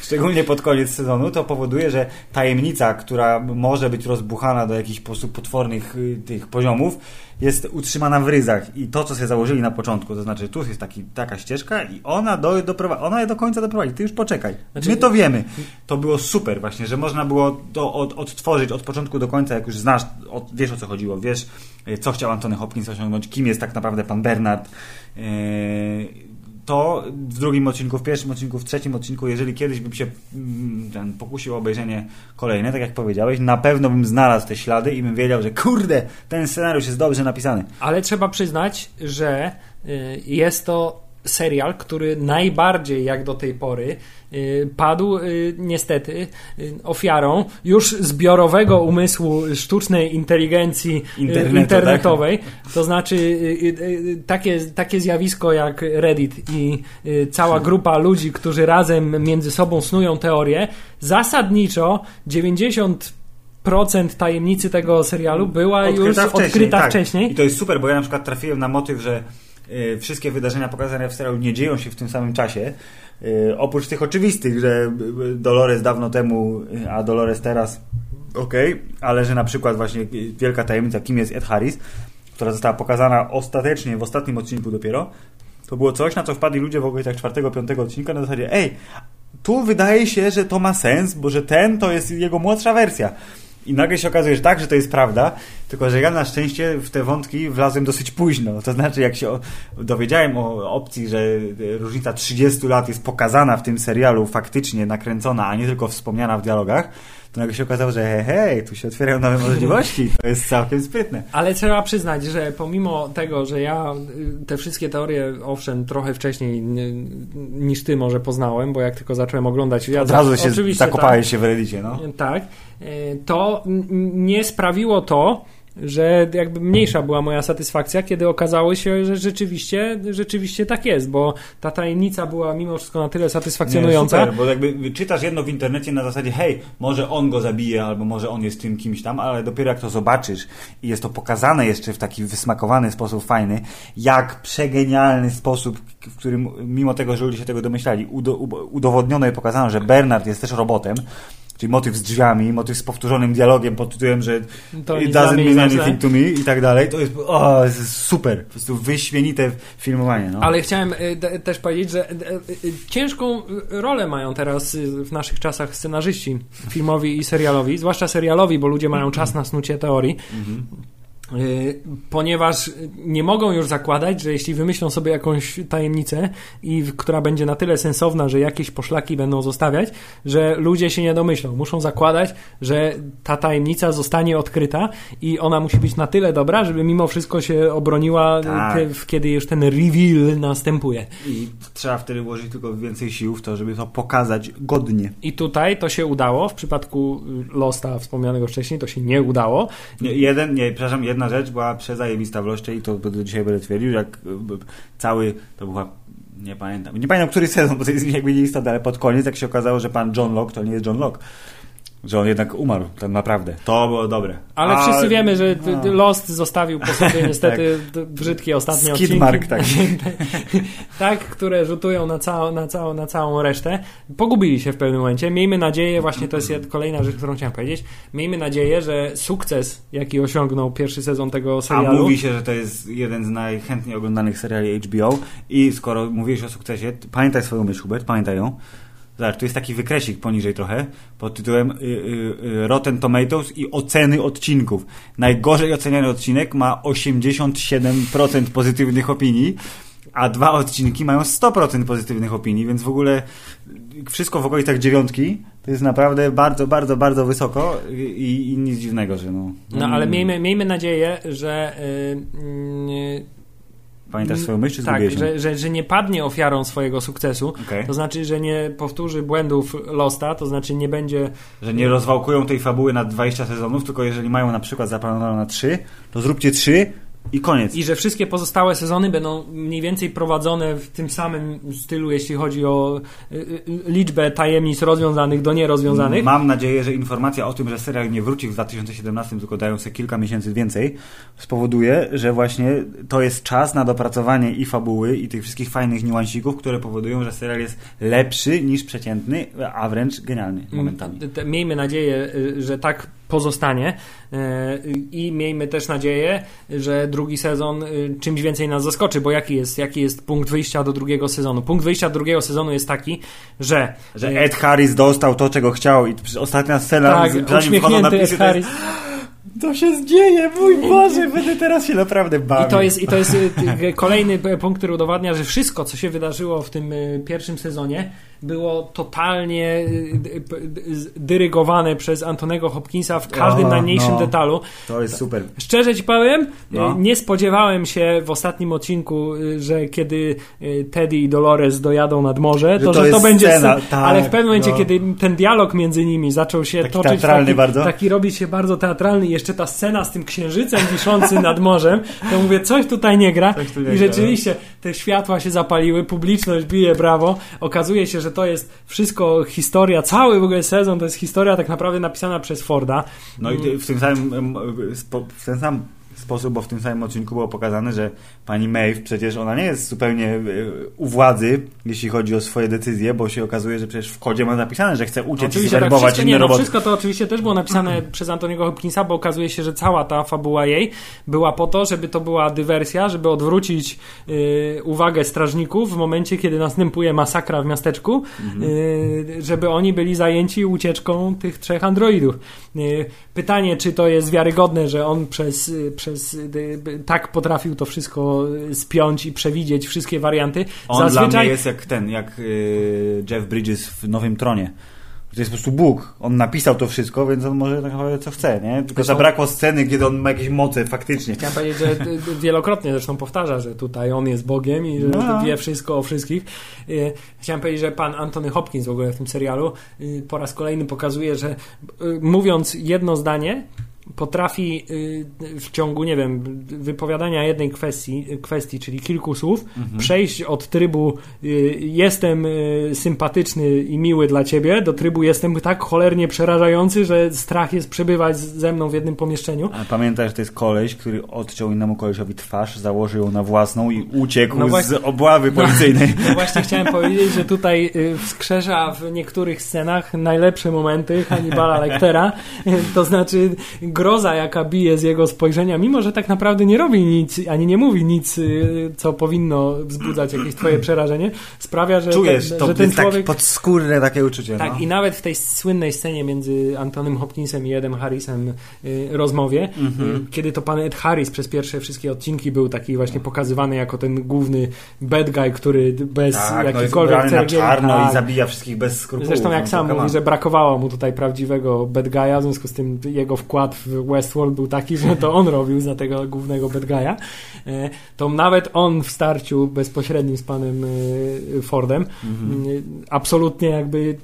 szczególnie pod koniec sezonu, to powoduje, że tajemnica, która może być rozbuchana do jakichś po potwornych y, tych poziomów, jest utrzymana w ryzach i to, co sobie założyli na początku, to znaczy tu jest taki, taka ścieżka i ona do, ona je do końca doprowadzi, ty już poczekaj. Znaczy- My to wiemy. To było super właśnie, że można było to od, odtworzyć od początku do końca, jak już znasz, od, wiesz o co chodziło, wiesz e, co chciał Antony Hopkins osiągnąć, kim jest tak naprawdę pan Bernard. E, To w drugim odcinku, w pierwszym odcinku, w trzecim odcinku, jeżeli kiedyś bym się mm, ten, pokusił o obejrzenie kolejne, tak jak powiedziałeś, na pewno bym znalazł te ślady i bym wiedział, że kurde, ten scenariusz jest dobrze napisany. Ale trzeba przyznać, że y, jest to serial, który najbardziej jak do tej pory y, padł y, niestety y, ofiarą już zbiorowego umysłu sztucznej inteligencji Internetu, internetowej. To znaczy takie, takie zjawisko jak Reddit i cała grupa ludzi, którzy razem między sobą snują teorie, zasadniczo 90 procent tajemnicy tego serialu była już odkryta tak. wcześniej. I to jest super, bo ja na przykład trafiłem na motyw, że wszystkie wydarzenia pokazane w serialu nie dzieją się w tym samym czasie. Y, oprócz tych oczywistych, że y, Dolores dawno temu, y, a Dolores teraz okej, ale że na przykład właśnie y, wielka tajemnica, kim jest Ed Harris, która została pokazana ostatecznie w ostatnim odcinku dopiero, to było coś, na co wpadli ludzie w ogóle tak czwartego, piątego odcinka na zasadzie, ej, tu wydaje się, że to ma sens, bo że ten to jest jego młodsza wersja. I nagle się okazuje, że tak, że to jest prawda, tylko że ja na szczęście w te wątki wlazłem dosyć późno. To znaczy, jak się dowiedziałem o opcji, że e, różnica 30 lat jest pokazana w tym serialu, faktycznie nakręcona, a nie tylko wspomniana w dialogach, to nagle się okazało, że hej, hej, tu się otwierają nowe możliwości. To jest całkiem sprytne. Ale trzeba przyznać, że pomimo tego, że ja y, te wszystkie teorie, owszem, trochę wcześniej niż ty może poznałem, bo jak tylko zacząłem oglądać... Ja Od razu się zakopałeś się w Reddicie, no. Tak, tak y, to nie sprawiło to, że jakby mniejsza była moja satysfakcja, kiedy okazało się, że rzeczywiście, rzeczywiście tak jest, bo ta tajemnica była mimo wszystko na tyle satysfakcjonująca. Nie, super, bo jakby czytasz jedno w internecie na zasadzie, hej, może on go zabije, albo może on jest tym kimś tam, ale dopiero jak to zobaczysz i jest to pokazane jeszcze w taki wysmakowany sposób fajny, jak przegenialny sposób, w którym mimo tego, że ludzie się tego domyślali, udowodniono i pokazano, że Bernard jest też robotem, czyli motyw z drzwiami, motyw z powtórzonym dialogiem pod tytułem, że To it doesn't mean znaczy. anything to me i tak dalej, to jest, o, jest super, po prostu wyśmienite filmowanie. No. Ale chciałem de- też powiedzieć, że y, y, ciężką rolę mają teraz w naszych czasach scenarzyści filmowi i serialowi, zwłaszcza serialowi, bo ludzie mają czas na snucie teorii. Mhm. Y, Ponieważ nie mogą już zakładać, że jeśli wymyślą sobie jakąś tajemnicę, i która będzie na tyle sensowna, że jakieś poszlaki będą zostawiać, że ludzie się nie domyślą. Muszą zakładać, że ta tajemnica zostanie odkryta i ona musi być na tyle dobra, żeby mimo wszystko się obroniła, y, Tak. te- kiedy już ten reveal następuje. I trzeba wtedy włożyć tylko więcej sił w to, żeby to pokazać godnie. I tutaj to się udało. W przypadku Losta wspomnianego wcześniej to się nie udało. Nie, jeden, nie, przepraszam, jedna rzecz była przezajebista w i to dzisiaj będę twierdził, jak cały, to była, nie pamiętam, nie pamiętam który sezon, bo to jest jakby nieistotne, ale pod koniec jak się okazało, że pan John Locke to nie jest John Locke. Że on jednak umarł, tak naprawdę. To było dobre. Ale A- wszyscy wiemy, że a. d- Lost zostawił po sobie niestety d- brzydkie ostatnie Skid odcinki. mark taki. tak, które rzutują na, całą, na, całą, na całą resztę. Pogubili się w pewnym momencie. Miejmy nadzieję, właśnie to jest kolejna rzecz, którą chciałem powiedzieć. Miejmy nadzieję, że sukces, jaki osiągnął pierwszy sezon tego A serialu. mówi się, że to jest jeden z najchętniej oglądanych seriali HBO i skoro mówiłeś o sukcesie, pamiętaj swoją myśl, Hubert, pamiętaj ją. Zobacz, tu jest taki wykresik poniżej trochę, pod tytułem y, y, y, Rotten Tomatoes i oceny odcinków. Najgorzej oceniany odcinek ma 87% pozytywnych opinii, a dwa odcinki mają 100% pozytywnych opinii, więc w ogóle wszystko w okolicach dziewiątki to jest naprawdę bardzo, bardzo, bardzo wysoko i, i nic dziwnego, że no... No ale miejmy, miejmy nadzieję, że. y, y, Pamiętasz swoją myśl, czy tak, że, że, że nie padnie ofiarą swojego sukcesu. Okej. To znaczy, że nie powtórzy błędów Losta, to znaczy nie będzie. Że nie rozwałkują tej fabuły na 20 sezonów, tylko jeżeli mają na przykład zaplanowane na 3, to zróbcie 3 i koniec. I że wszystkie pozostałe sezony będą mniej więcej prowadzone w tym samym stylu, jeśli chodzi o y, y, liczbę tajemnic rozwiązanych do nierozwiązanych. Mam nadzieję, że informacja o tym, że serial nie wróci w 2017, tylko dają sobie kilka miesięcy więcej, spowoduje, że właśnie to jest czas na dopracowanie i fabuły, i tych wszystkich fajnych niuansików, które powodują, że serial jest lepszy niż przeciętny, a wręcz genialny momentami. T- t- Miejmy nadzieję, y, że tak pozostanie y, i miejmy też nadzieję, że drugi sezon y, czymś więcej nas zaskoczy, bo jaki jest, jaki jest punkt wyjścia do drugiego sezonu? Punkt wyjścia do drugiego sezonu jest taki, że Że y, Ed Harris dostał to, czego chciał i ostatnia scena, tak, uśmiechnięty Ed Harris. To się dzieje, mój Boże, będę teraz się naprawdę bawił. I to jest, i to jest kolejny punkt, który udowadnia, że wszystko, co się wydarzyło w tym pierwszym sezonie, było totalnie y, y, y, dyrygowane przez Antonego Hopkinsa w każdym O, najmniejszym no. detalu. To jest super. Szczerze ci powiem, No. nie spodziewałem się w ostatnim odcinku, że kiedy Teddy i Dolores dojadą nad morze, Że to, to że to będzie scena, scena, tak, ale w pewnym momencie, no. kiedy ten dialog między nimi zaczął się Taki toczyć, taki, bardzo. taki robić się bardzo teatralny i jeszcze ta scena z tym księżycem wiszącym nad morzem, to mówię, coś tutaj nie gra Coś tu nie i rzeczywiście te światła się zapaliły, publiczność bije brawo, okazuje się, że to jest wszystko historia, cały w ogóle sezon to jest historia tak naprawdę napisana przez Forda. No i w tym samym w ten sam sposób, bo w tym samym odcinku było pokazane, że pani Maeve przecież ona nie jest zupełnie e, u władzy, jeśli chodzi o swoje decyzje, bo się okazuje, że przecież w kodzie ma napisane, że chce uciec i Oczywiście tak, zwerbować wszystko, inne nie, no, roboty. wszystko to oczywiście też było napisane przez Antoniego Hopkinsa, bo okazuje się, że cała ta fabuła jej była po to, żeby to była dywersja, żeby odwrócić y, uwagę strażników w momencie, kiedy następuje masakra w miasteczku, Mhm. y, żeby oni byli zajęci ucieczką tych trzech androidów. Y, pytanie, czy to jest wiarygodne, że on przez, y, przez y, y, tak potrafił to wszystko y, spiąć i przewidzieć wszystkie warianty. On dla mnie jest jak ten, jak y, Jeff Bridges w Nowym Tronie. To jest po prostu Bóg. On napisał to wszystko, więc on może tak naprawdę co chce, nie? Tylko Zresztą- zabrakło sceny, kiedy on ma jakieś moce faktycznie. Chciałem powiedzieć, że d- wielokrotnie zresztą powtarza, że tutaj on jest Bogiem i że No. wie wszystko o wszystkich. Y, Chciałem powiedzieć, że pan Anthony Hopkins w ogóle w tym serialu y, po raz kolejny pokazuje, że y, mówiąc jedno zdanie, potrafi y, w ciągu, nie wiem, wypowiadania jednej kwestii, kwestii czyli kilku słów, mhm. przejść od trybu y, jestem y, sympatyczny i miły dla ciebie, do trybu jestem tak cholernie przerażający, że strach jest przebywać ze mną w jednym pomieszczeniu. A pamiętasz, że to jest koleś, który odciął innemu kolesiowi twarz, założył ją na własną i uciekł no właśnie, z obławy policyjnej. No, no, właśnie chciałem powiedzieć, że tutaj wskrzesza w niektórych scenach najlepsze momenty Hannibala Lectera, to znaczy groza, jaka bije z jego spojrzenia, mimo że tak naprawdę nie robi nic, ani nie mówi nic, y, co powinno wzbudzać jakieś twoje przerażenie, sprawia, że, Czujesz, ten, to że ten jest człowiek... Tak podskórne takie uczucie. Tak, no. i nawet w tej słynnej scenie między Antonym Hopkinsem i Edem Harrisem y, rozmowie, mm-hmm. y, kiedy to pan Ed Harris przez pierwsze wszystkie odcinki był taki właśnie pokazywany jako ten główny bad guy, który bez tak, jakikolwiek no czarno tak. i zabija wszystkich bez skrupułów. Zresztą jak no, sam mówi, że brakowało mu tutaj prawdziwego bad guy'a, w związku z tym jego wkład w Westworld był taki, że to on robił za tego głównego bad guy'a, e, to nawet on w starciu bezpośrednim z panem e, Fordem mhm. absolutnie jakby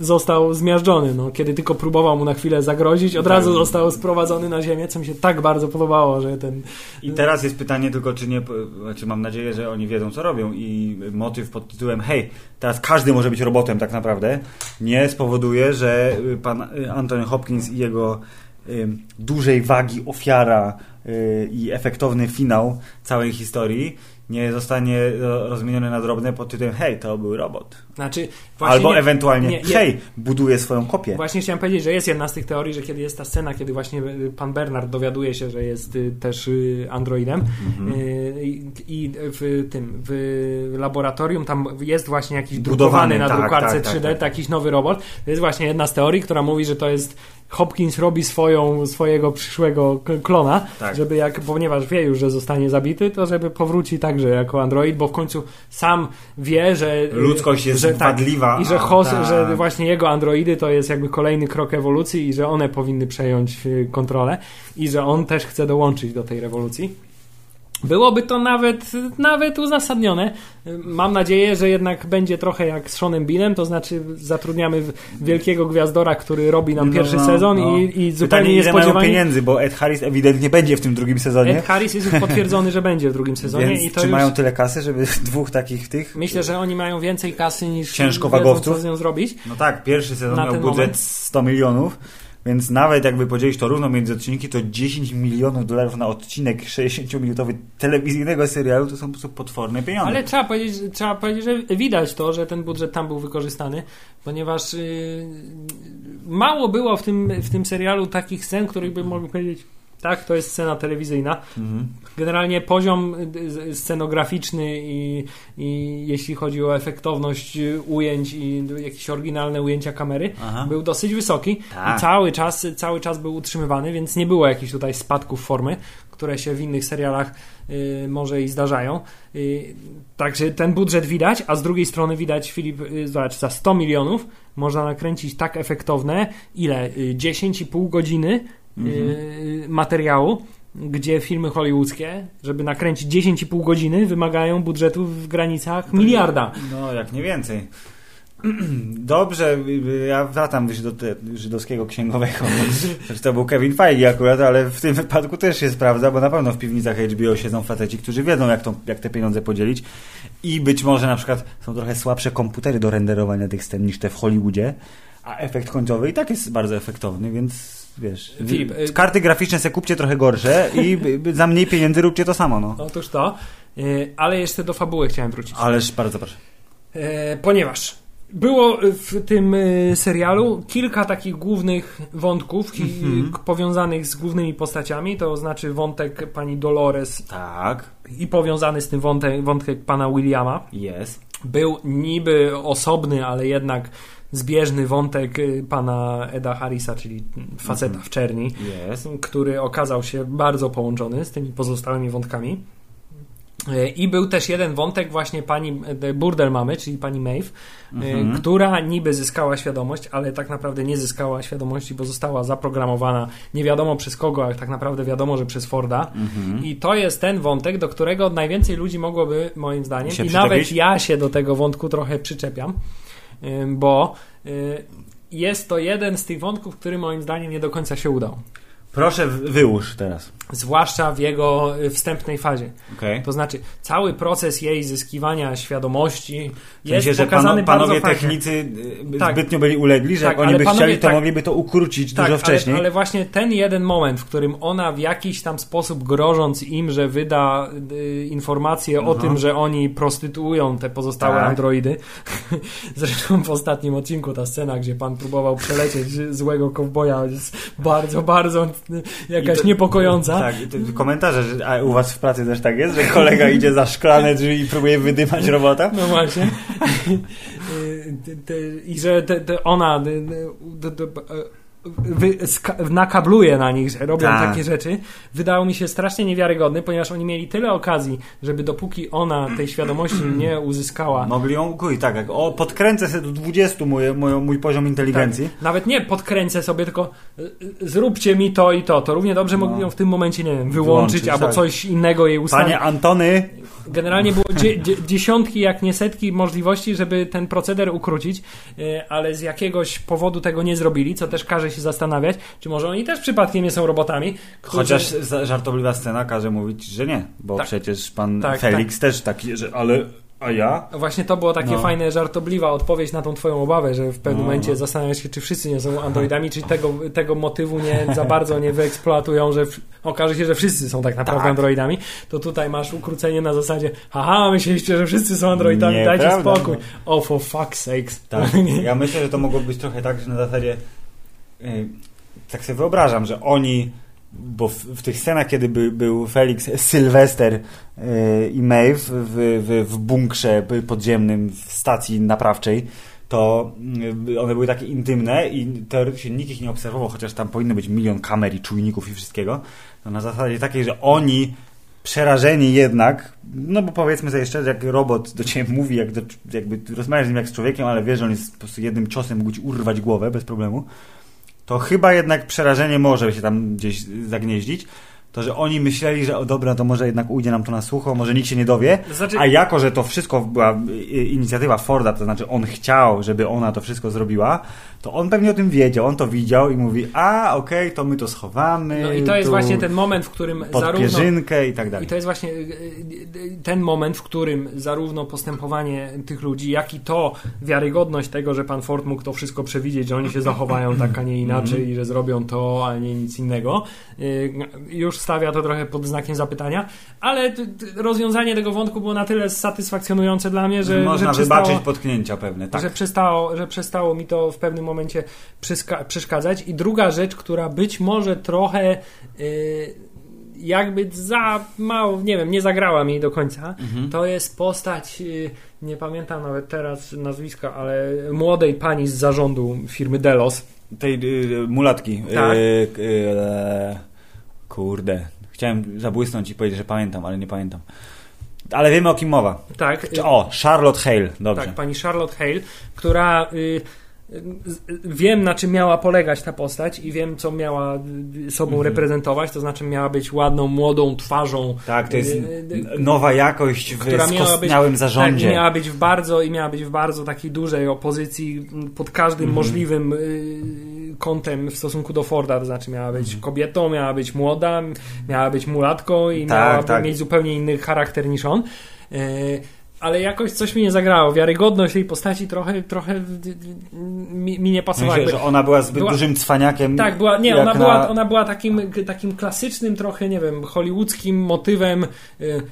został zmiażdżony. No, kiedy tylko próbował mu na chwilę zagrozić, od razu tak. został sprowadzony na ziemię, co mi się tak bardzo podobało, że ten... I teraz jest pytanie tylko, czy nie, znaczy mam nadzieję, że oni wiedzą, co robią i motyw pod tytułem hej, teraz każdy może być robotem tak naprawdę, nie spowoduje, że pan Anthony Hopkins i jego dużej wagi ofiara y, i efektowny finał całej historii nie zostanie rozmieniony na drobne pod tytułem hej, to był robot. Znaczy, Albo nie, ewentualnie nie, hej, buduje swoją kopię. Właśnie chciałem powiedzieć, że jest jedna z tych teorii, że kiedy jest ta scena, kiedy właśnie pan Bernard dowiaduje się, że jest y, też androidem mhm. i w tym w laboratorium tam jest właśnie jakiś Budowany, drukowany na tak, drukarce tak, 3D, tak, tak. jakiś nowy robot. To jest właśnie jedna z teorii, która mówi, że to jest Hopkins robi swoją, swojego przyszłego klona, tak. żeby jak, ponieważ wie już, że zostanie zabity, to żeby powróci także jako android, bo w końcu sam wie, że ludzkość jest że, tak, wadliwa. I że, tak. że właśnie jego androidy to jest jakby kolejny krok ewolucji i że one powinny przejąć y, kontrolę i że on też chce dołączyć do tej rewolucji. Byłoby to nawet, nawet uzasadnione. Mam nadzieję, że jednak będzie trochę jak z Seanem Beanem, to znaczy zatrudniamy wielkiego gwiazdora, który robi nam no, pierwszy no, sezon no. i, i zupełnie Pytanie, niespodziewanie... mają pieniędzy, bo Ed Harris ewidentnie będzie w tym drugim sezonie. Ed Harris jest już potwierdzony, że będzie w drugim sezonie. Więc i to czy już... mają tyle kasy, żeby dwóch takich tych... Myślę, że oni mają więcej kasy niż ciężkowagowców. Wiedzą, co z nią zrobić. No tak, pierwszy sezon miał budżet moment. 100 milionów więc nawet jakby podzielić to równo między odcinki, to 10 milionów dolarów na odcinek 60-minutowy telewizyjnego serialu to są po prostu potworne pieniądze. Ale trzeba powiedzieć, trzeba powiedzieć, że widać to, że ten budżet tam był wykorzystany, ponieważ yy, mało było w tym, w tym serialu takich scen, których bym mógł powiedzieć tak, to jest scena telewizyjna. Mhm. Generalnie poziom y, scenograficzny i, i, jeśli chodzi o efektowność ujęć i jakieś oryginalne ujęcia kamery, Aha. był dosyć wysoki tak. i cały czas, cały czas był utrzymywany, więc nie było jakichś tutaj spadków formy, które się w innych serialach y, może i zdarzają. Y, także ten budżet widać, a z drugiej strony widać, Filip, y, zobacz, za 100 milionów można nakręcić tak efektowne, ile? 10,5 y, godziny mhm. materiału, gdzie filmy hollywoodzkie, żeby nakręcić 10,5 godziny, wymagają budżetu w granicach miliarda. No, jak nie więcej. Dobrze, ja wracam do żydowskiego księgowego. To był Kevin Feige akurat, ale w tym wypadku też się sprawdza, bo na pewno w piwnicach HBO siedzą faceci, którzy wiedzą, jak, to, jak te pieniądze podzielić. I być może na przykład są trochę słabsze komputery do renderowania tych scen niż te w Hollywoodzie, a efekt końcowy i tak jest bardzo efektowny, więc wiesz, Filip, y, karty graficzne se kupcie trochę gorsze i za mniej pieniędzy róbcie to samo. No. Otóż to, y, ale jeszcze do fabuły chciałem wrócić. Ależ bardzo proszę. E, ponieważ było w tym serialu kilka takich głównych wątków mm -hmm. powiązanych z głównymi postaciami, to znaczy wątek pani Dolores. Tak. I powiązany z tym wątek, wątek pana Williama. Jest. Był niby osobny, ale jednak zbieżny wątek y, pana Eda Harrisa, czyli faceta mhm. w czerni, yes. który okazał się bardzo połączony z tymi pozostałymi wątkami. Y, I był też jeden wątek właśnie pani y, burdel mamy, czyli pani Maeve, mhm. która niby zyskała świadomość, ale tak naprawdę nie zyskała świadomości, bo została zaprogramowana nie wiadomo przez kogo, ale tak naprawdę wiadomo, że przez Forda. Mhm. I to jest ten wątek, do którego najwięcej ludzi mogłoby, moim zdaniem, i nawet ja się do tego wątku trochę przyczepiam bo y, jest to jeden z tych wątków, który moim zdaniem nie do końca się udał. Proszę, wyłóż teraz. Zwłaszcza w jego y, wstępnej fazie. Okay. To znaczy, cały proces jej zyskiwania świadomości w sensie, jest że pokazany pano, panowie bardzo technicy y, Tak. zbytnio byli ulegli, że Tak, jak oni by panowie- chcieli, to tak. mogliby to ukrócić Tak, dużo wcześniej. Ale, ale właśnie ten jeden moment, w którym ona w jakiś tam sposób grożąc im, że wyda y, informację o Aha. tym, że oni prostytuują te pozostałe Tak. androidy. Zresztą w ostatnim odcinku ta scena, gdzie pan próbował przelecieć złego kowboja jest bardzo, bardzo jakaś to- niepokojąca. Tak, komentarze, że a u was w pracy też tak jest, że kolega idzie za szklane drzwi i próbuje wydymać robota? No właśnie. Y, I że ona y, y, te- wy, nakabluje na nich, że robią Tak. takie rzeczy. Wydało mi się strasznie niewiarygodny, ponieważ oni mieli tyle okazji, żeby dopóki ona tej świadomości nie uzyskała, Mogli ją ukuć, tak, jak o, podkręcę sobie do 20 mój, mój, mój poziom inteligencji. Tak. Nawet nie podkręcę sobie, tylko y, zróbcie mi to i to. To równie dobrze No. mogli ją w tym momencie, nie wiem, wyłączyć, Wyłączyć, albo tak. coś innego jej ustawić. Panie Antony, Generalnie było dzie, dzie, dziesiątki, jak nie setki możliwości, żeby ten proceder ukrócić, y, ale z jakiegoś powodu tego nie zrobili, co też każe się zastanawiać, czy może oni też przypadkiem nie są robotami. Którzy... chociaż żartobliwa scena każe mówić, że nie, bo Tak. przecież pan Tak, Felix też taki, że ale, a ja? Właśnie to było takie No. fajne, żartobliwa odpowiedź na tą twoją obawę, że w pewnym No, momencie no. zastanawiasz się, czy wszyscy nie są androidami, czy tego, tego motywu nie za bardzo nie wyeksploatują, że w, okaże się, że wszyscy są tak naprawdę Tak. androidami. To tutaj masz ukrócenie na zasadzie haha, myśleliście, że wszyscy są androidami, dajcie Nieprawda, spokój. Oh, for fuck's sakes. Tak. Ja myślę, że to mogło być trochę tak, że na zasadzie tak sobie wyobrażam, że oni bo w, w tych scenach, kiedy by, był Felix, Sylwester y, i Maeve w, w, w bunkrze podziemnym w stacji naprawczej, to y, one były takie intymne i teoretycznie nikt ich nie obserwował, chociaż tam powinno być milion kamer i czujników i wszystkiego. To na zasadzie takiej, że oni przerażeni jednak, no bo powiedzmy sobie szczerze, jak robot do ciebie mówi, jak do, jakby rozmawiasz z nim jak z człowiekiem, ale wiesz, że on jest po prostu jednym ciosem mógł ci urwać głowę bez problemu, to chyba jednak przerażenie może się tam gdzieś zagnieździć. To, że oni myśleli, że o dobra, to może jednak ujdzie nam to na sucho, może nikt się nie dowie, Znaczy, a jako, że to wszystko była y, inicjatywa Forda, to znaczy on chciał, żeby ona to wszystko zrobiła, to on pewnie o tym wiedział, on to widział i mówi, a okej, to my to schowamy. no i to jest właśnie ten moment, w którym zarówno... i tak I dalej. to jest właśnie y, y, ten moment, w którym zarówno postępowanie tych ludzi, jak i to wiarygodność tego, że pan Ford mógł to wszystko przewidzieć, że oni się zachowają tak, a nie inaczej Mhm. i że zrobią to, a nie nic innego, już stawia to trochę pod znakiem zapytania, ale rozwiązanie tego wątku było na tyle satysfakcjonujące dla mnie, że, Można że przestało, wybaczyć potknięcia pewne, tak. że, przestało, że przestało mi to w pewnym momencie przeszkadzać. I druga rzecz, która być może trochę y, jakby za mało, nie wiem, nie zagrała mi do końca, Mhm. to jest postać, y, nie pamiętam nawet teraz nazwiska, ale młodej pani z zarządu firmy Delos. Tej y, mulatki. Tak. Y, y, kurde. Chciałem zabłysnąć i powiedzieć, że pamiętam, ale nie pamiętam. Ale wiemy o kim mowa. Tak, Czy- O, Charlotte Hale, dobrze. Tak, pani Charlotte Hale, która y, y, wiem na czym miała polegać ta postać i wiem co miała y, sobą Mhm. reprezentować, to znaczy miała być ładną, młodą twarzą. Tak, to jest y, y, nowa jakość w skostniałym zarządzie. Tak, i miała być w bardzo i miała być w bardzo takiej dużej opozycji pod każdym Mhm. możliwym y, kątem w stosunku do Forda, to znaczy miała być kobietą, miała być młoda, miała być mulatką i Mhm. Tak, miała tak. mieć zupełnie inny charakter niż on. Ale jakoś coś mi nie zagrało. Wiarygodność tej postaci trochę, trochę mi, mi nie pasowała. Myślę, że ona była zbyt była- dużym cwaniakiem. tak, była, nie, ona, na- była, ona była takim, takim klasycznym trochę, nie wiem, hollywoodzkim motywem, y,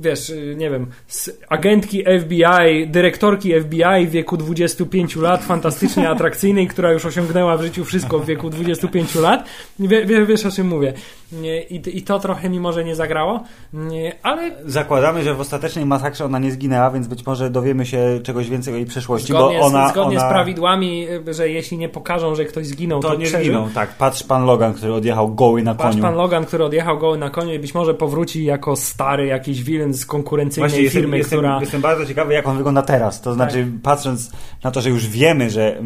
wiesz, y, nie wiem, z agentki FBI, dyrektorki FBI w wieku 25 lat, fantastycznie atrakcyjnej, która już osiągnęła w życiu wszystko w wieku 25 lat. Wie, wie, wiesz o czym mówię. I, I to trochę mi może nie zagrało, ale Zakładamy, że w ostatecznej masakrze ona nie zginęła, więc być może dowiemy się czegoś więcej o jej przeszłości, zgodnie, bo ona, z, zgodnie ona... z prawidłami, że jeśli nie pokażą, że ktoś zginął, to, To nie przeżył. zginął, tak. Patrz pan Logan, który odjechał goły na Patrz koniu. pan Logan, który odjechał goły na koniu i być może powróci jako stary jakiś wilen z konkurencyjnej Właśnie firmy, jestem, która... jestem bardzo ciekawy, jak on wygląda teraz. To znaczy, patrząc na to, że już wiemy, że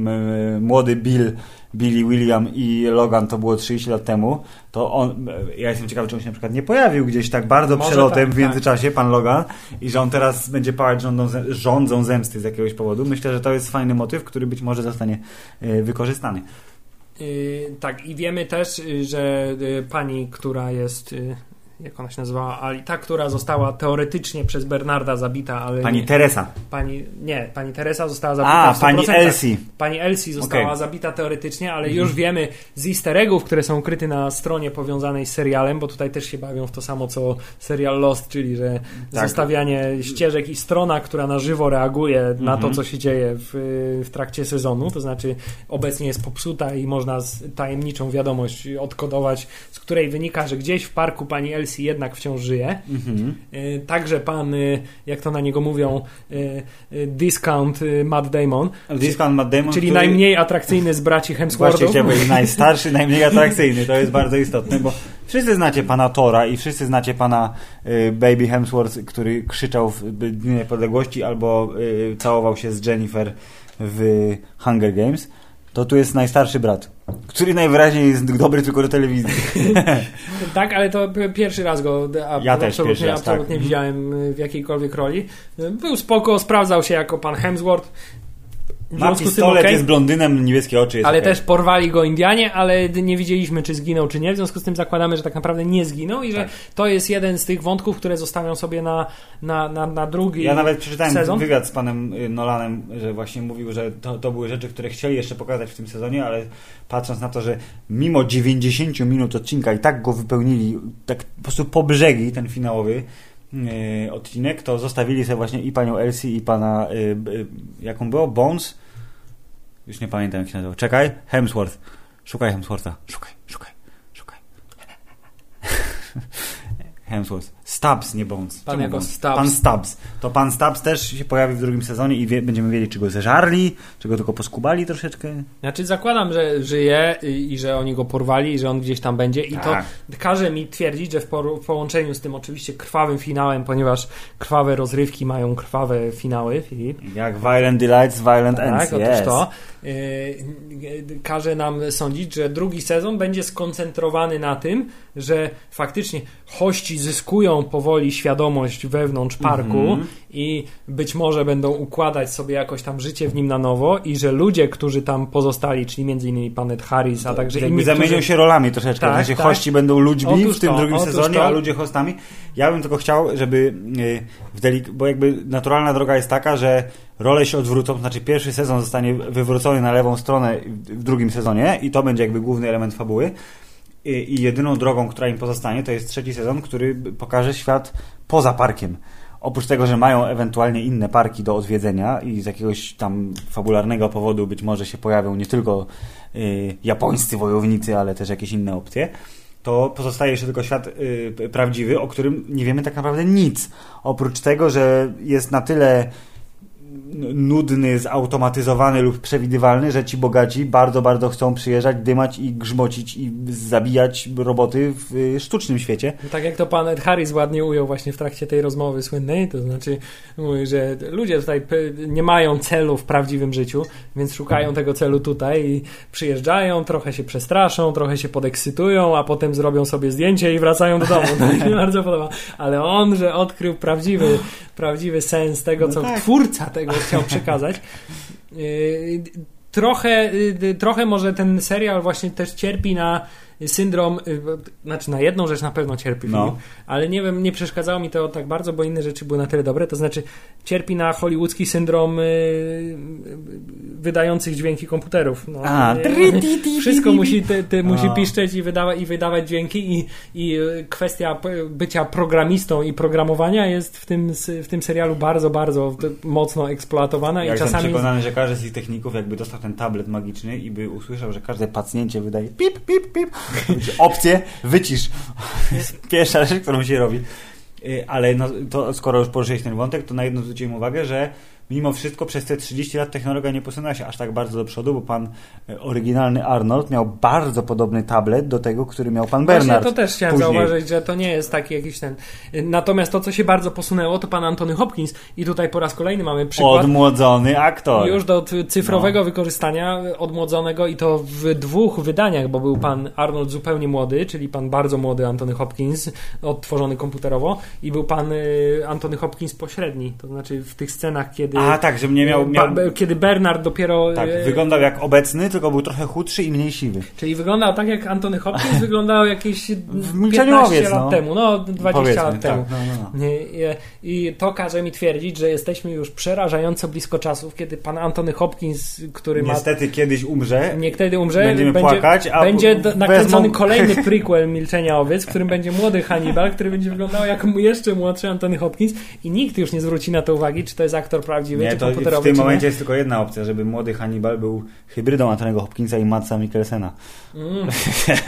młody Bill Billy William i Logan to było 30 lat temu, to on, ja jestem ciekawy, czy on się na przykład nie pojawił gdzieś tak bardzo Może przelotem tak, w międzyczasie, pan Logan, i że on teraz będzie pałać rządą, rządzą zemsty z jakiegoś powodu. Myślę, że to jest fajny motyw, który być może zostanie e, wykorzystany. Yy, tak, i wiemy też, y, że y, pani, która jest. Jak ona się nazywała? Ali, ta, która została teoretycznie przez Bernarda zabita, ale. Pani nie, Teresa. pani, nie, pani Teresa została zabita. A, w 100%. pani Elsie. Pani Elsie została Okej. zabita teoretycznie, ale Mhm. już wiemy z easter eggów, które są ukryte na stronie powiązanej z serialem, bo tutaj też się bawią w to samo co serial Lost, czyli że Tak. zostawianie ścieżek i strona, która na żywo reaguje na to, Mhm. co się dzieje w, w trakcie sezonu, to znaczy obecnie jest popsuta i można tajemniczą wiadomość odkodować, z której wynika, że gdzieś w parku pani Elsie jednak wciąż żyje. Mhm. Y, Także pan, y, jak to na niego mówią, y, discount Matt Damon, Discount Matt Damon, czyli który- najmniej atrakcyjny z braci Właśnie Hemsworthów. chciałem powiedzieć, najstarszy, najmniej atrakcyjny. To jest bardzo istotne, bo wszyscy znacie pana Tora i wszyscy znacie pana Baby Hemsworth, który krzyczał w Dniu Niepodległości albo całował się z Jennifer w Hunger Games. To tu jest najstarszy brat, który najwyraźniej jest dobry tylko do telewizji. Tak, ale to pierwszy raz go Ja też absolutnie, raz, tak. absolutnie Mhm. widziałem y, w jakiejkolwiek roli. Y, Był spoko, sprawdzał się jako pan Hemsworth. Ma pistolet, okej. jest blondynem, niebieskie oczy. Jest Ale okej. też porwali go Indianie, ale nie wiedzieliśmy, czy zginął, czy nie. W związku z tym zakładamy, że tak naprawdę nie zginął i że Tak. to jest jeden z tych wątków, które zostawią sobie na, na, na, na drugi Ja nawet przeczytałem sezon. wywiad z panem y, Nolanem, że właśnie mówił, że to, to były rzeczy, które chcieli jeszcze pokazać w tym sezonie, ale patrząc na to, że mimo 90 minut odcinka i tak go wypełnili, tak po prostu po brzegi ten finałowy y, odcinek, to zostawili sobie właśnie i panią Elsie i pana, y, y, jaką było? Bones? Już nie pamiętam jak się nazywał. Czekaj, Hemsworth. Szukaj Hemswortha. Szukaj, szukaj, szukaj. Hemsworth. Stubbs, nie Bones. Pan Czemu jako Bones? Stubbs. Pan Stubbs. To pan Stubbs też się pojawi w drugim sezonie i wie, będziemy wiedzieć, czy go zeżarli, czy go tylko poskubali troszeczkę. Znaczy zakładam, że żyje i, i że oni go porwali i że on gdzieś tam będzie i Tak. to każe mi twierdzić, że w, w połączeniu z tym oczywiście krwawym finałem, ponieważ krwawe rozrywki mają krwawe finały, Filip. Jak Violent Delights, Violent Tak, Ends. otóż yes. to yy, każe nam sądzić, że drugi sezon będzie skoncentrowany na tym, że faktycznie hości zyskują powoli świadomość wewnątrz parku Mhm. i być może będą układać sobie jakoś tam życie w nim na nowo i że ludzie, którzy tam pozostali, czyli między innymi pan Ed Harris, a także Jakby inni, zamienią którzy... się rolami troszeczkę. Tak, w sensie tak. hości będą ludźmi Otóż w tym to, drugim sezonie, to. a ludzie hostami. Ja bym tylko chciał, żeby y, w delik- bo jakby naturalna droga jest taka, że role się odwrócą, to znaczy pierwszy sezon zostanie wywrócony na lewą stronę w drugim sezonie i to będzie jakby główny element fabuły. I, jedyną drogą, która im pozostanie, to jest trzeci sezon, który pokaże świat poza parkiem. Oprócz tego, że mają ewentualnie inne parki do odwiedzenia i z jakiegoś tam fabularnego powodu być może się pojawią nie tylko y, japońscy wojownicy, ale też jakieś inne opcje, to pozostaje jeszcze tylko świat y, prawdziwy, o którym nie wiemy tak naprawdę nic. Oprócz tego, że jest na tyle nudny, zautomatyzowany lub przewidywalny, że ci bogaci bardzo, bardzo chcą przyjeżdżać, dymać i grzmocić i zabijać roboty w y, sztucznym świecie. Tak jak to pan Ed Harris ładnie ujął właśnie w trakcie tej rozmowy słynnej, to znaczy mówi, że ludzie tutaj nie mają celu w prawdziwym życiu, więc szukają tego celu tutaj i przyjeżdżają, trochę się przestraszą, trochę się podekscytują, a potem zrobią sobie zdjęcie i wracają do domu. To mi się bardzo podoba. Ale on, że odkrył prawdziwy, prawdziwy sens tego, No co tak. twórca tego chciał przekazać. Yy, Trochę, yy, trochę może ten serial właśnie też cierpi na syndrom, yy, znaczy na jedną rzecz na pewno cierpi, No. Ale nie wiem, nie przeszkadzało mi to tak bardzo, bo inne rzeczy były na tyle dobre, to znaczy cierpi na hollywoodzki syndrom yy, wydających dźwięki komputerów. No, A, wszystko musi, ty, ty musi A. piszczeć i, wydawa, i wydawać dźwięki i, i kwestia bycia programistą i programowania jest w tym, w tym serialu bardzo, bardzo mocno eksploatowana Ja i jestem czasami... przekonany, że każdy z tych techników jakby dostał ten tablet magiczny i by usłyszał, że każde pacnięcie wydaje pip, pip, pip. Opcję wycisz. pierwsza rzecz, którą się robi. Y, Ale no, to skoro już poruszyłeś ten wątek, to na jedno zwróciłem uwagę, że mimo wszystko przez te 30 lat technologia nie posunęła się aż tak bardzo do przodu, bo pan e, oryginalny Arnold miał bardzo podobny tablet do tego, który miał pan Bernard. Właśnie to też chciałem później. zauważyć, że to nie jest taki jakiś ten. Natomiast to, co się bardzo posunęło, to pan Antony Hopkins i tutaj po raz kolejny mamy przykład. Odmłodzony aktor. Już do cyfrowego wykorzystania odmłodzonego i to w dwóch wydaniach, bo był pan Arnold zupełnie młody, czyli pan bardzo młody Antony Hopkins, odtworzony komputerowo i był pan Antony Hopkins pośredni, to znaczy w tych scenach, kiedy A tak, że mnie miał... miał... Kiedy Bernard dopiero Tak, y, wyglądał jak obecny, tylko był trochę chudszy i mniej siwy. Czyli wyglądał tak jak Antony Hopkins wyglądał jakieś W Milczeniu 15 owiec, lat no. temu, no 20 Powiedzmy, lat tak, temu. no, no, no. I, I to każe mi twierdzić, że jesteśmy już przerażająco blisko czasów, kiedy pan Antony Hopkins, który Niestety kiedyś umrze. ma niektedy umrze, Będziemy będzie, płakać, a będzie wezmą- nakręcony kolejny prequel Milczenia Owiec, w którym będzie młody Hannibal, który będzie wyglądał jak jeszcze młodszy Antony Hopkins i nikt już nie zwróci na to uwagi, czy to jest aktor prawdziwy, Nie, czy to w tym momencie jest tylko jedna opcja, żeby młody Hannibal był hybrydą Antonego Hopkinsa i Matsa Mikkelsena. Mm,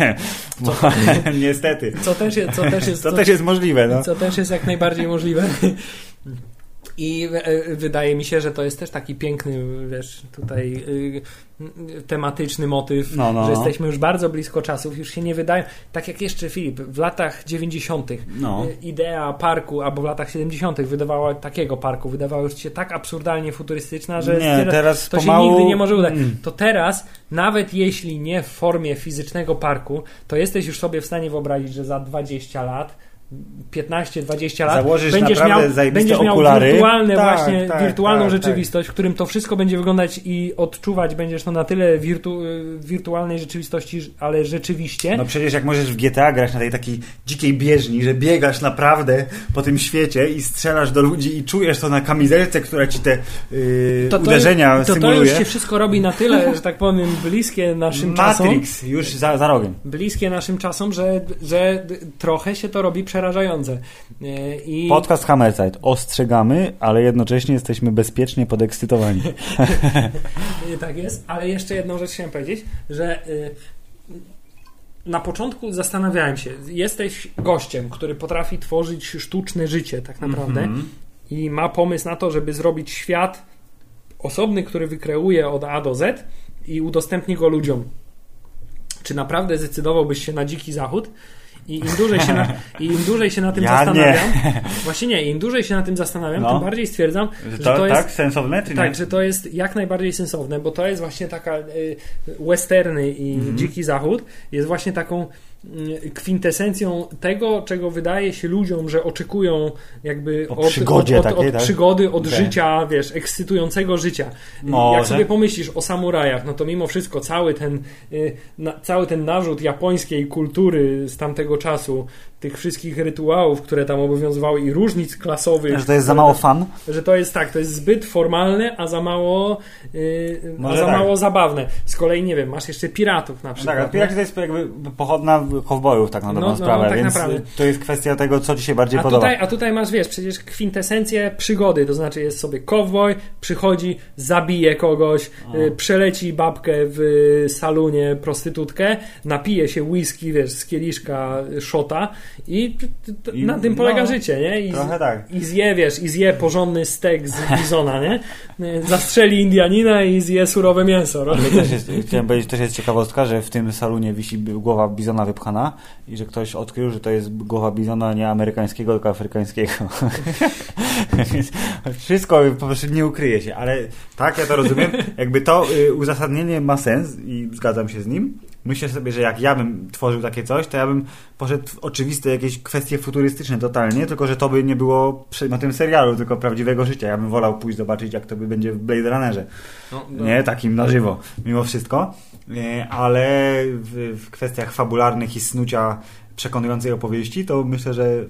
Bo, niestety. co też jest, co też jest, To co- też jest możliwe, no. Co też jest jak najbardziej możliwe. I e, wydaje mi się, że to jest też taki piękny, wiesz, tutaj y, tematyczny motyw, No, no, że no. jesteśmy już bardzo blisko czasów, już się nie wydają, tak jak jeszcze Filip, w latach 90. No. y, idea parku, albo w latach 70. wydawała takiego parku, wydawała już się tak absurdalnie futurystyczna, że Nie, teraz to pomału- się nigdy nie może udać. Mm. To teraz, nawet jeśli nie w formie fizycznego parku, to jesteś już sobie w stanie wyobrazić, że za 20 lat 15-20 lat Założysz będziesz miał, będziesz miał okulary. wirtualne Tak, właśnie, tak, wirtualną tak, rzeczywistość, w którym to wszystko będzie wyglądać i odczuwać będziesz to na tyle wirtu, wirtualnej rzeczywistości, ale rzeczywiście. No przecież jak możesz w GTA grać na tej takiej dzikiej bieżni, że biegasz naprawdę po tym świecie i strzelasz do ludzi i czujesz to na kamizelce, która ci te yy, to, to, uderzenia to, to symuluje. już się wszystko robi na tyle, że tak powiem, bliskie naszym czasom. Matrix już za, za rogiem. Bliskie naszym czasom, że, że trochę się to robi przerażające. E, I Podcast Hammerzeit. Ostrzegamy, ale jednocześnie jesteśmy bezpiecznie podekscytowani. I Tak jest, ale jeszcze jedną rzecz chciałem powiedzieć, że y, na początku zastanawiałem się, jesteś gościem, który potrafi tworzyć sztuczne życie tak naprawdę Mhm. i ma pomysł na to, żeby zrobić świat osobny, który wykreuje od A do Z i udostępni go ludziom. Czy naprawdę zdecydowałbyś się na dziki zachód? I im dłużej się na, im dłużej się na tym Ja zastanawiam, właśnie nie, im dłużej się na tym zastanawiam, No. tym bardziej stwierdzam, Że że to, to jest tak? Sensowne, czy nie? tak, że to jest jak najbardziej sensowne, bo to jest właśnie taka y, westerny i Mhm. dziki zachód jest właśnie taką kwintesencją tego, czego wydaje się ludziom, że oczekują jakby od, przygodzie od, od, od tak? przygody, od Okej. życia, wiesz, ekscytującego życia. Może. Jak sobie pomyślisz o samurajach, no to mimo wszystko cały ten, y, cały ten narzut japońskiej kultury z tamtego czasu, tych wszystkich rytuałów, które tam obowiązywały i różnic klasowych. Że to jest za mało fan? Że to jest tak, to jest zbyt formalne, a za mało, yy, a za tak. mało zabawne. Z kolei, nie wiem, masz jeszcze piratów na Tak, przykład. a nie? Piraci to jest jakby pochodna kowbojów tak na No, dobrą no, sprawę, tak więc naprawdę. to jest kwestia tego, co ci się bardziej A podoba. tutaj, a tutaj masz, wiesz, przecież kwintesencję przygody, to znaczy jest sobie cowboy, przychodzi, zabije kogoś, y, przeleci babkę w salonie prostytutkę, napije się whisky, wiesz, z kieliszka szota i, I- na tym polega no, życie, nie? I, trochę tak. I zje, wiesz, i zje porządny stek z bizona, nie? Zastrzeli Indianina i zje surowe mięso. Rozumiesz? też jest, chciałem powiedzieć, też jest ciekawostka, że w tym salonie wisi głowa bizona wypchana i że ktoś odkrył, że to jest głowa bizona nie amerykańskiego, tylko afrykańskiego. Wszystko po prostu nie ukryje się, ale tak, ja to rozumiem. Jakby to y, uzasadnienie ma sens i zgadzam się z nim. Myślę sobie, że jak ja bym tworzył takie coś, to ja bym poszedł w oczywiste jakieś kwestie futurystyczne totalnie, tylko że to by nie było przedmiotem serialu, tylko prawdziwego życia. Ja bym wolał pójść zobaczyć, jak to by będzie w Blade Runnerze. No, no. Nie, takim na żywo, mimo wszystko. Nie, Ale w, w kwestiach fabularnych i snucia przekonującej opowieści, to myślę, że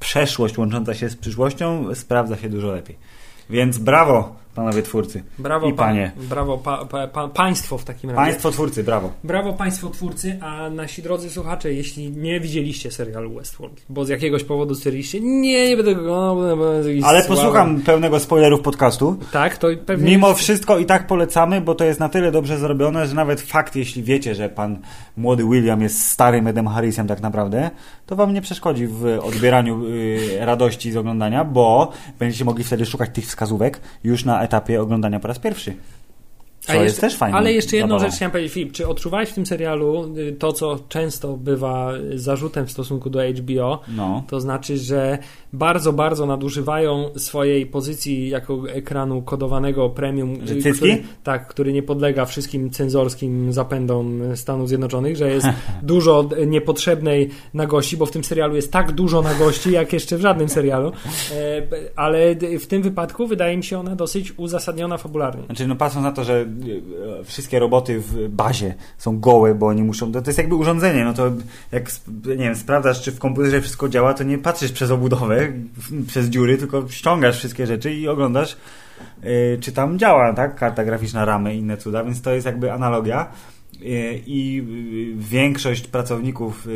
przeszłość łącząca się z przyszłością sprawdza się dużo lepiej. Więc brawo, panowie twórcy. Brawo, I panie. Pa, brawo pa, pa, pa, państwo w takim razie. Państwo twórcy, brawo. Brawo państwo twórcy, a nasi drodzy słuchacze, jeśli nie widzieliście serialu Westworld, bo z jakiegoś powodu stwierdziliście, nie, nie będę go Ale posłucham pełnego spoilerów podcastu. Tak, to pewnie... Mimo wszystko i tak polecamy, bo to jest na tyle dobrze zrobione, że nawet fakt, jeśli wiecie, że pan młody William jest starym Edem Harrisem tak naprawdę, to wam nie przeszkodzi w odbieraniu y, radości z oglądania, bo będziecie mogli wtedy szukać tych wskazówek już na etapie oglądania po raz pierwszy. Co jest też fajne. Ale jeszcze jedną rzecz chciałem powiedzieć, Filip. Czy odczuwałeś w tym serialu y, to, co często bywa zarzutem w stosunku do HBO? No. To znaczy, że bardzo, bardzo nadużywają swojej pozycji jako ekranu kodowanego premium. Y? Który, tak, który nie podlega wszystkim cenzorskim zapędom Stanów Zjednoczonych, że jest dużo niepotrzebnej nagości, bo w tym serialu jest tak dużo nagości, jak jeszcze w żadnym serialu. E, Ale w tym wypadku wydaje mi się ona dosyć uzasadniona fabularnie. Znaczy, no patrząc na to, że wszystkie roboty w bazie są gołe, bo oni muszą. To, jest jakby urządzenie, no to jak nie wiem, sprawdzasz, czy w komputerze wszystko działa, to nie patrzysz przez obudowę, przez dziury, tylko ściągasz wszystkie rzeczy i oglądasz, e, czy tam działa, tak? Karta graficzna, ramy i inne cuda, więc to jest jakby analogia. E, I większość pracowników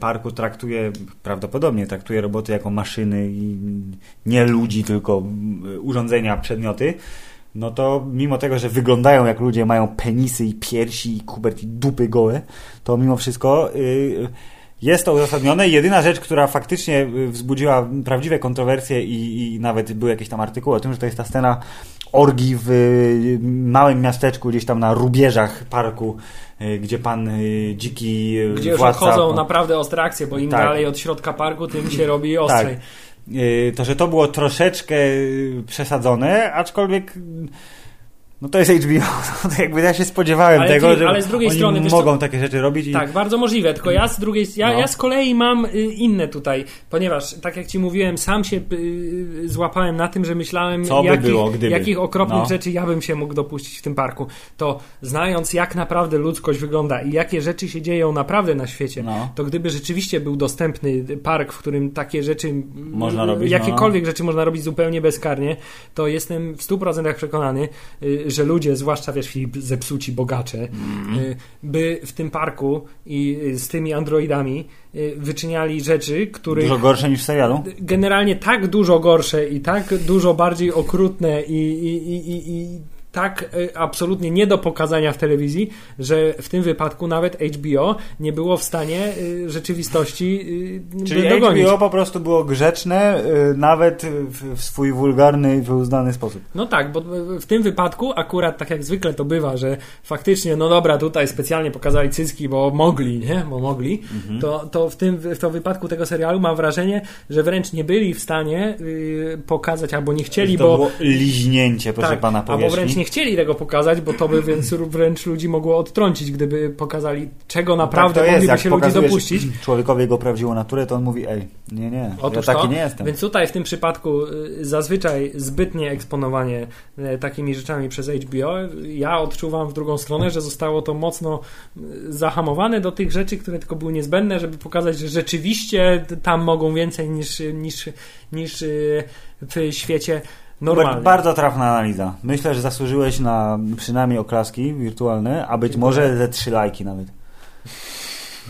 parku traktuje, prawdopodobnie traktuje roboty jako maszyny i nie ludzi, tylko urządzenia, przedmioty no to mimo tego, że wyglądają jak ludzie, mają penisy i piersi i kubert i dupy gołe, to mimo wszystko y, jest to uzasadnione. Jedyna rzecz, która faktycznie y, wzbudziła prawdziwe kontrowersje i, i nawet były jakieś tam artykuły o tym, że to jest ta scena orgii w y, małym miasteczku, gdzieś tam na rubieżach parku, gdzie pan dziki Gdzie już władca... odchodzą naprawdę ostre akcje, bo im Tak. dalej od środka parku, tym się robi ostrzej. Y, to, że to było troszeczkę y, przesadzone, aczkolwiek y, no to jest HBO, no to jakby ja się spodziewałem Ale tego, że ale z drugiej oni strony, mogą takie rzeczy robić i Tak, bardzo możliwe, tylko ja z drugiej ja, No. ja z kolei mam y, inne tutaj, ponieważ tak jak ci mówiłem, sam się y, złapałem na tym, że myślałem, Co by jakich, było, jakich okropnych No. rzeczy ja bym się mógł dopuścić w tym parku. To znając, jak naprawdę ludzkość wygląda i jakie rzeczy się dzieją naprawdę na świecie, No. to gdyby rzeczywiście był dostępny park, w którym takie rzeczy, Można robić, jakiekolwiek rzeczy można robić zupełnie bezkarnie, to jestem w 100% przekonany, y, że ludzie, zwłaszcza wiesz, Filip, zepsuci bogacze, Mhm. y, by w tym parku i y, z tymi androidami y, wyczyniali rzeczy, których dużo gorsze niż w serialu. generalnie tak dużo gorsze i tak dużo bardziej okrutne i, i, i, i, i tak y, absolutnie nie do pokazania w telewizji, że w tym wypadku nawet HBO nie było w stanie y, rzeczywistości y, Czyli dogonić. HBO po prostu było grzeczne, nawet w, swój wulgarny i wyuznany sposób. No tak, bo w tym wypadku akurat tak jak zwykle to bywa, że faktycznie, no dobra, tutaj specjalnie pokazali cycki, bo mogli, nie? Bo mogli. Mhm. To, to w tym w to wypadku tego serialu mam wrażenie, że wręcz nie byli w stanie pokazać albo nie chcieli, to bo było liźnięcie, proszę tak, pana powierzchni. Nie chcieli tego pokazać, bo to by więc wręcz ludzi mogło odtrącić, gdyby pokazali, czego naprawdę tak to jest, mogliby jak się ludzie dopuścić. człowiekowi jego prawdziwą naturę, to on mówi, ej, nie, nie, Otóż ja taki to, nie jestem. Więc tutaj w tym przypadku y, zazwyczaj zbytnie eksponowanie y, takimi rzeczami przez HBO, ja odczuwam w drugą stronę, że zostało to mocno y, zahamowane do tych rzeczy, które tylko były niezbędne, żeby pokazać, że rzeczywiście tam mogą więcej niż, niż, niż w świecie normalnym. Hubert, Bardzo trafna analiza. Myślę, że zasłużyłeś na przynajmniej oklaski wirtualne, a być może ze trzy lajki nawet.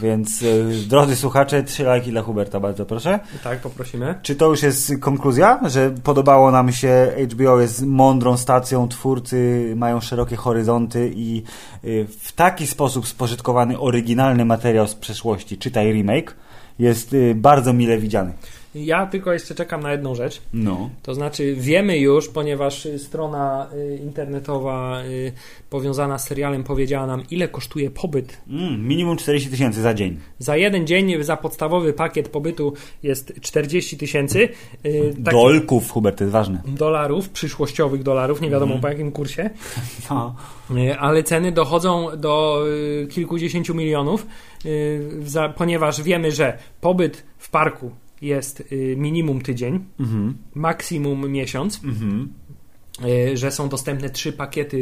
Więc y, drodzy słuchacze, trzy lajki dla Huberta, bardzo proszę. Tak, poprosimy. Czy to już jest konkluzja, że podobało nam się, HBO jest mądrą stacją, twórcy mają szerokie horyzonty i y, w taki sposób spożytkowany oryginalny materiał z przeszłości, czytaj remake, jest y, bardzo mile widziany. Ja tylko jeszcze czekam na jedną rzecz. No. To znaczy wiemy już, ponieważ y, strona y, internetowa y, powiązana z serialem powiedziała nam, ile kosztuje pobyt Mm, minimum 40 tysięcy za dzień. Za jeden dzień za podstawowy pakiet pobytu jest 40 tysięcy yy, tak- Dolków, Hubert, to jest ważne. dolarów, przyszłościowych dolarów, nie wiadomo Mhm. po jakim kursie, No. ale ceny dochodzą do kilkudziesięciu milionów, ponieważ wiemy, że pobyt w parku jest yy, minimum tydzień, Mhm. maksimum miesiąc. Mhm. y, że są dostępne trzy pakiety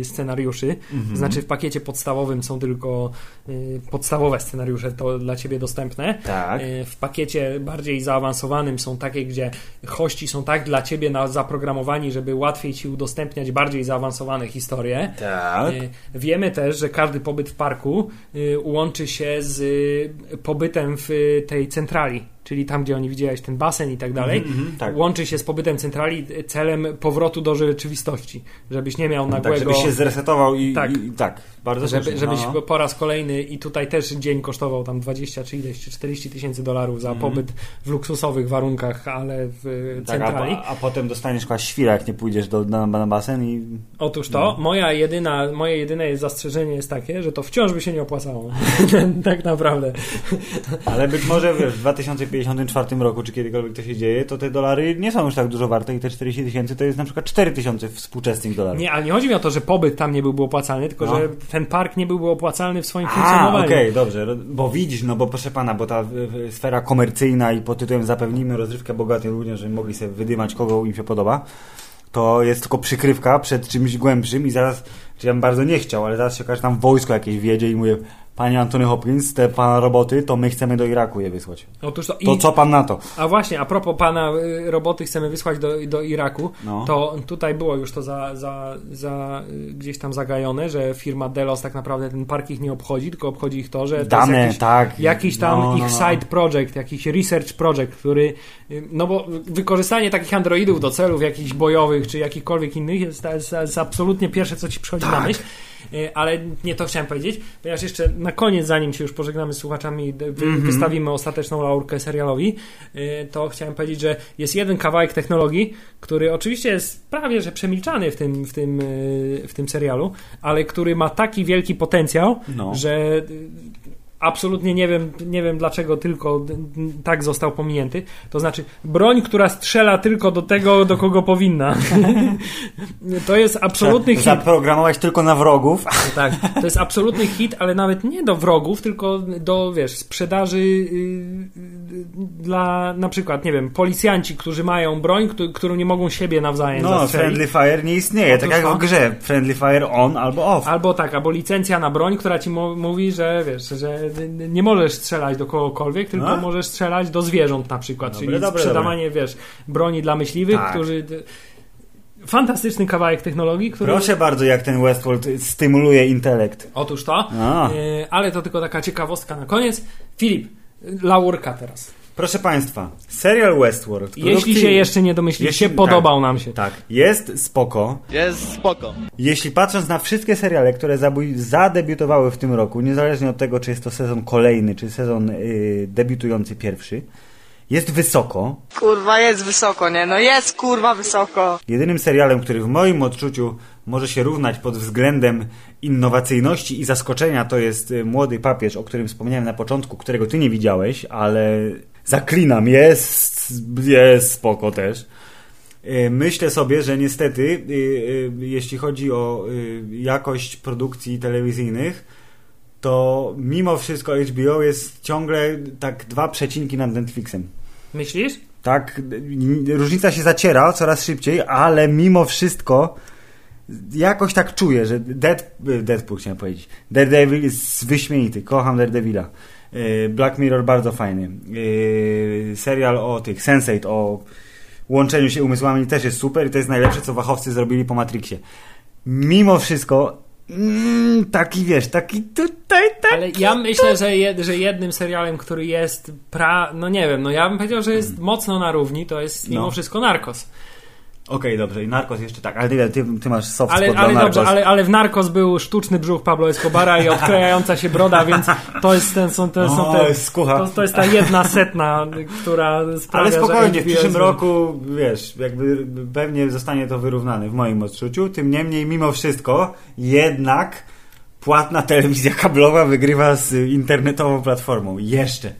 y, scenariuszy. Mhm. Znaczy w pakiecie podstawowym są tylko y, podstawowe scenariusze to dla ciebie dostępne. Tak. Y, W pakiecie bardziej zaawansowanym są takie, gdzie hości są tak dla ciebie na zaprogramowani, żeby łatwiej ci udostępniać bardziej zaawansowane historie. Tak. Y, Wiemy też, że każdy pobyt w parku y, łączy się z y, pobytem w y, tej centrali, czyli tam, gdzie oni widziałeś ten basen i tak dalej. Mhm, mhm, tak. Łączy się z pobytem centrali celem powrotu do rzeczywistości, żebyś nie miał Tak, nagłego... żebyś się zresetował i Tak. tak, i, tak bardzo żeby, słusznie, żebyś no, po raz kolejny i tutaj też dzień kosztował tam 20 czy ileś, czy 40 tysięcy dolarów za Mhm. pobyt w luksusowych warunkach, ale w y, Tak, centrali. a, a potem dostaniesz chyba świra, jak nie pójdziesz do, na, na basen i... Otóż to, No. moja jedyna, moje jedyne zastrzeżenie jest takie, że to wciąż by się nie opłacało. tak naprawdę. Ale być może wiesz, w 2054 roku, czy kiedykolwiek to się dzieje, to te dolary nie są już tak dużo warte i te 40 tysięcy to jest na przykład 4 tysiące współczesnych dolarów. Nie, ale nie chodzi mi o to, że pobyt tam nie byłby opłacalny, tylko No. że ten park nie byłby opłacalny w swoim A, funkcjonowaniu. okej, dobrze, ro- bo widzisz, no bo proszę pana, bo ta sfera komercyjna i pod tytułem zapewnimy rozrywkę bogatym ludziom, żeby mogli sobie wydymać, kogo im się podoba, to jest tylko przykrywka przed czymś głębszym i zaraz, czy ja bym bardzo nie chciał, ale zaraz się okaże, że tam wojsko jakieś wjedzie i mówię, panie Antony Hopkins, te pana roboty, to my chcemy do Iraku je wysłać. Otóż to, To i, co pan na to? A właśnie, a propos pana y, roboty chcemy wysłać do, do Iraku, No. to tutaj było już to za, za, za y, gdzieś tam zagajone, że firma Delos tak naprawdę ten park ich nie obchodzi, tylko obchodzi ich to, że to Dane, jakiś, tak. jakiś tam No, no, ich no. side project, jakiś research project, który, y, no bo wykorzystanie takich androidów do celów jakichś bojowych, czy jakichkolwiek innych jest, jest, jest absolutnie pierwsze, co ci przychodzi na Tak. myśl. Y, Ale nie to chciałem powiedzieć, ponieważ jeszcze na koniec, zanim się już pożegnamy z słuchaczami, wy, Mhm. wystawimy ostateczną laurkę serialowi, y, to chciałem powiedzieć, że jest jeden kawałek technologii, który oczywiście jest prawie że przemilczany w tym, w tym, y, w tym serialu, ale który ma taki wielki potencjał, No. że absolutnie nie wiem, nie wiem dlaczego tylko tak został pominięty. To znaczy broń, która strzela tylko do tego, do kogo powinna. to jest absolutny hit. Zaprogramować tylko na wrogów. Tak, to jest absolutny hit, ale nawet nie do wrogów, tylko do, wiesz, sprzedaży yy, dla na przykład, nie wiem, policjanci, którzy mają broń, któ- którą nie mogą siebie nawzajem No, zastrzelić. Friendly Fire nie istnieje, Otóż tak jak to. w grze. Friendly Fire on albo off. Albo tak, albo licencja na broń, która ci mówi, że wiesz, że nie możesz strzelać do kogokolwiek, tylko No. możesz strzelać do zwierząt na przykład, Dobre, czyli dobre, sprzedawanie, wiesz, broni dla myśliwych, Tak. którzy... Fantastyczny kawałek technologii, który... Proszę bardzo, jak ten Westworld stymuluje intelekt. Otóż to. Yy, ale to tylko taka ciekawostka na koniec. Filip, laurka teraz. Proszę Państwa, serial Westworld. Jeśli się jeszcze nie domyśliliście, Jeśli- podobał tak, nam się. Tak, jest spoko. Jest spoko. Jeśli patrząc na wszystkie seriale, które zadebiutowały w tym roku, niezależnie od tego, czy jest to sezon kolejny, czy sezon yy, debiutujący pierwszy, jest wysoko. Kurwa, jest wysoko, nie? No jest kurwa wysoko. Jedynym serialem, który w moim odczuciu może się równać pod względem innowacyjności i zaskoczenia, to jest y, Młody Papież, o którym wspomniałem na początku, którego ty nie widziałeś, ale zaklinam, jest, jest spoko też. Y, Myślę sobie, że niestety, y, y, jeśli chodzi o jakość produkcji telewizyjnych, to mimo wszystko HBO jest ciągle tak dwa przecinki nad Netflixem. Myślisz? Tak, różnica się zaciera coraz szybciej, ale mimo wszystko jakoś tak czuję, że Dead, Deadpool chciałem powiedzieć. Daredevil jest wyśmienity, kocham Daredevila. Y, Black Mirror bardzo fajny. Y, Serial o tych Sense8, o łączeniu się umysłami też jest super i to jest najlepsze, co wachowcy zrobili po Matrixie. Mimo wszystko mm, taki wiesz, taki tutaj taki, Ale ja myślę, że, jed, że jednym serialem, który jest pra... No nie wiem, no ja bym powiedział, że jest mocno na równi, to jest mimo No. wszystko Narcos. Okej, dobrze, i Narcos jeszcze tak, ale ty, ty, ty masz soft Ale, ale dla dobrze, Narcos. ale, ale w Narcos był sztuczny brzuch Pablo Escobara i odklejająca się broda, więc to jest ten, są te, są te, to, to jest ta jedna setna, która sprawia, Ale spokojnie, w przyszłym roku, wiesz, jakby pewnie zostanie to wyrównane w moim odczuciu. Tym niemniej, mimo wszystko, jednak płatna telewizja kablowa wygrywa z internetową platformą. Jeszcze.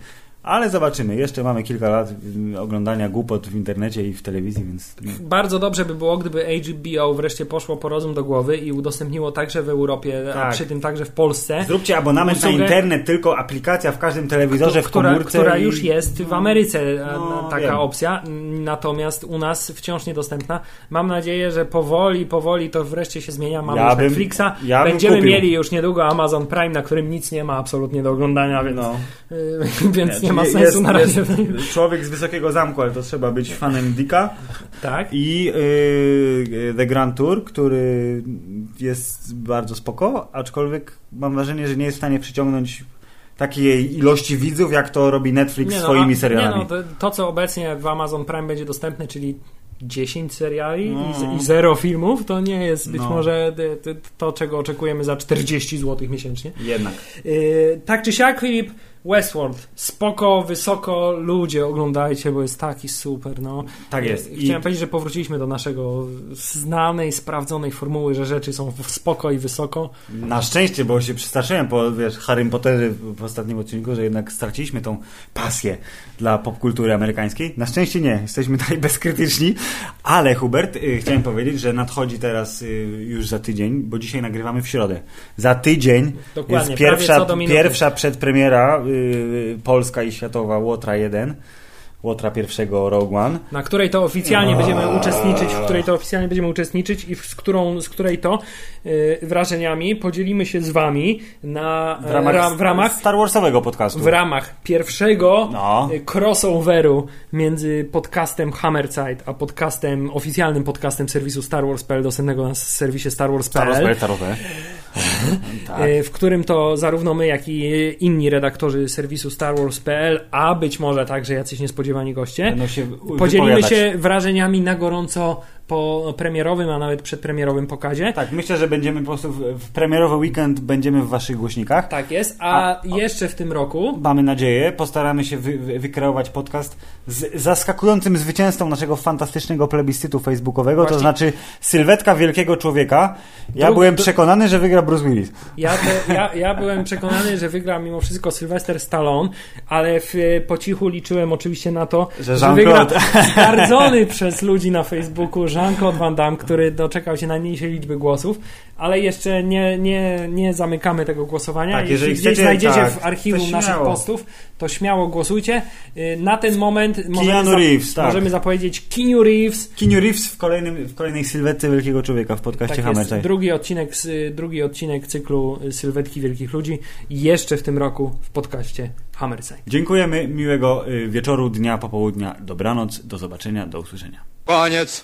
Ale zobaczymy. Jeszcze mamy kilka lat oglądania głupot w internecie i w telewizji, więc... Bardzo dobrze by było, gdyby HBO wreszcie poszło po rozum do głowy i udostępniło także w Europie, a Tak. przy tym także w Polsce. Zróbcie abonament na Usługę- internet, tylko aplikacja w każdym telewizorze, w która, komórce. która i- już jest w Ameryce a, No, na- taka wiem. opcja, natomiast u nas wciąż niedostępna. Mam nadzieję, że powoli, powoli to wreszcie się zmienia. Mamy Ja już bym- Netflixa, ja będziemy kupił. mieli już niedługo Amazon Prime, na którym nic nie ma absolutnie do oglądania, więc, No. y, więc nie, Nie, ma czyli sensu jest- na razie. człowiek z wysokiego zamku, ale to trzeba być fanem Dicka. Tak? I yy, The Grand Tour, który jest bardzo spoko, aczkolwiek mam wrażenie, że nie jest w stanie przyciągnąć takiej ilości widzów, jak to robi Netflix no, swoimi serialami. Nie no, to, to, co obecnie w Amazon Prime będzie dostępne, czyli 10 seriali No. i, i zero filmów, to nie jest być No. może y, y, to, czego oczekujemy za 40 zł miesięcznie. Jednak. Yy, tak czy siak, Filip, Westworld, spoko, wysoko, ludzie oglądajcie, bo jest taki super, no. Tak jest. I- Chciałem powiedzieć, że powróciliśmy do naszego znanej, sprawdzonej formuły, że rzeczy są spoko i wysoko. Na szczęście, bo się przestraszyłem po wiesz, Harry Potterze w ostatnim odcinku, że jednak straciliśmy tą pasję dla popkultury amerykańskiej. Na szczęście nie, jesteśmy dalej bezkrytyczni, ale Hubert, y, chciałem powiedzieć, że nadchodzi teraz y, już za tydzień, bo dzisiaj nagrywamy w środę. Za tydzień Dokładnie, jest pierwsza, pierwsza przedpremiera y, polska i światowa Łotra 1. Łotra pierwszego Rogue One. na której to oficjalnie No. będziemy uczestniczyć, w której to oficjalnie będziemy uczestniczyć i z, którą, z której to y, wrażeniami podzielimy się z wami na, W ramach, ra, w ramach Star Warsowego podcastu. w ramach pierwszego No. y, crossoveru między podcastem Hammerside a podcastem, oficjalnym podcastem serwisu Star Wars.pl dostępnego na serwisie Star Wars, StarWars.pl Star Wars. Tak. y, w którym to zarówno my, jak i inni redaktorzy serwisu StarWars.pl, a być może także jacyś niespodziewani goście, się podzielimy się wrażeniami na gorąco po premierowym, a nawet przedpremierowym pokazie. Tak, myślę, że będziemy po prostu w, premierowy weekend będziemy w waszych głośnikach. Tak jest, a, A- jeszcze w tym roku Mamy nadzieję, postaramy się wy, wy, wykreować podcast z zaskakującym zwycięzcą naszego fantastycznego plebiscytu facebookowego, to Właśnie- znaczy sylwetka wielkiego człowieka. Ja Dru- byłem przekonany, że wygra Bruce Willis. Ja, te, ja, ja byłem przekonany, że wygra mimo wszystko Sylwester Stallone, ale w, po cichu liczyłem oczywiście na to, Że że wygra zgardzony przez ludzi na Facebooku Jean-Claude Van Damme, który doczekał się najmniejszej liczby głosów, ale jeszcze nie, nie, nie zamykamy tego głosowania. Tak, jeżeli Jeśli gdzieś chcecie, znajdziecie tak, w archiwum naszych postów, to śmiało głosujcie. Y, Na ten moment możemy, Keanu Reeves, tak. możemy zapowiedzieć Keanu Reeves, Keanu Reeves w, kolejnym, w kolejnej sylwetce wielkiego człowieka w podcaście Tak jest, Hammerside. drugi odcinek, z- drugi odcinek cyklu Sylwetki Wielkich Ludzi jeszcze w tym roku w podcaście Hammerside. Dziękujemy, miłego y, wieczoru, dnia, popołudnia, dobranoc, do zobaczenia, do usłyszenia. Koniec.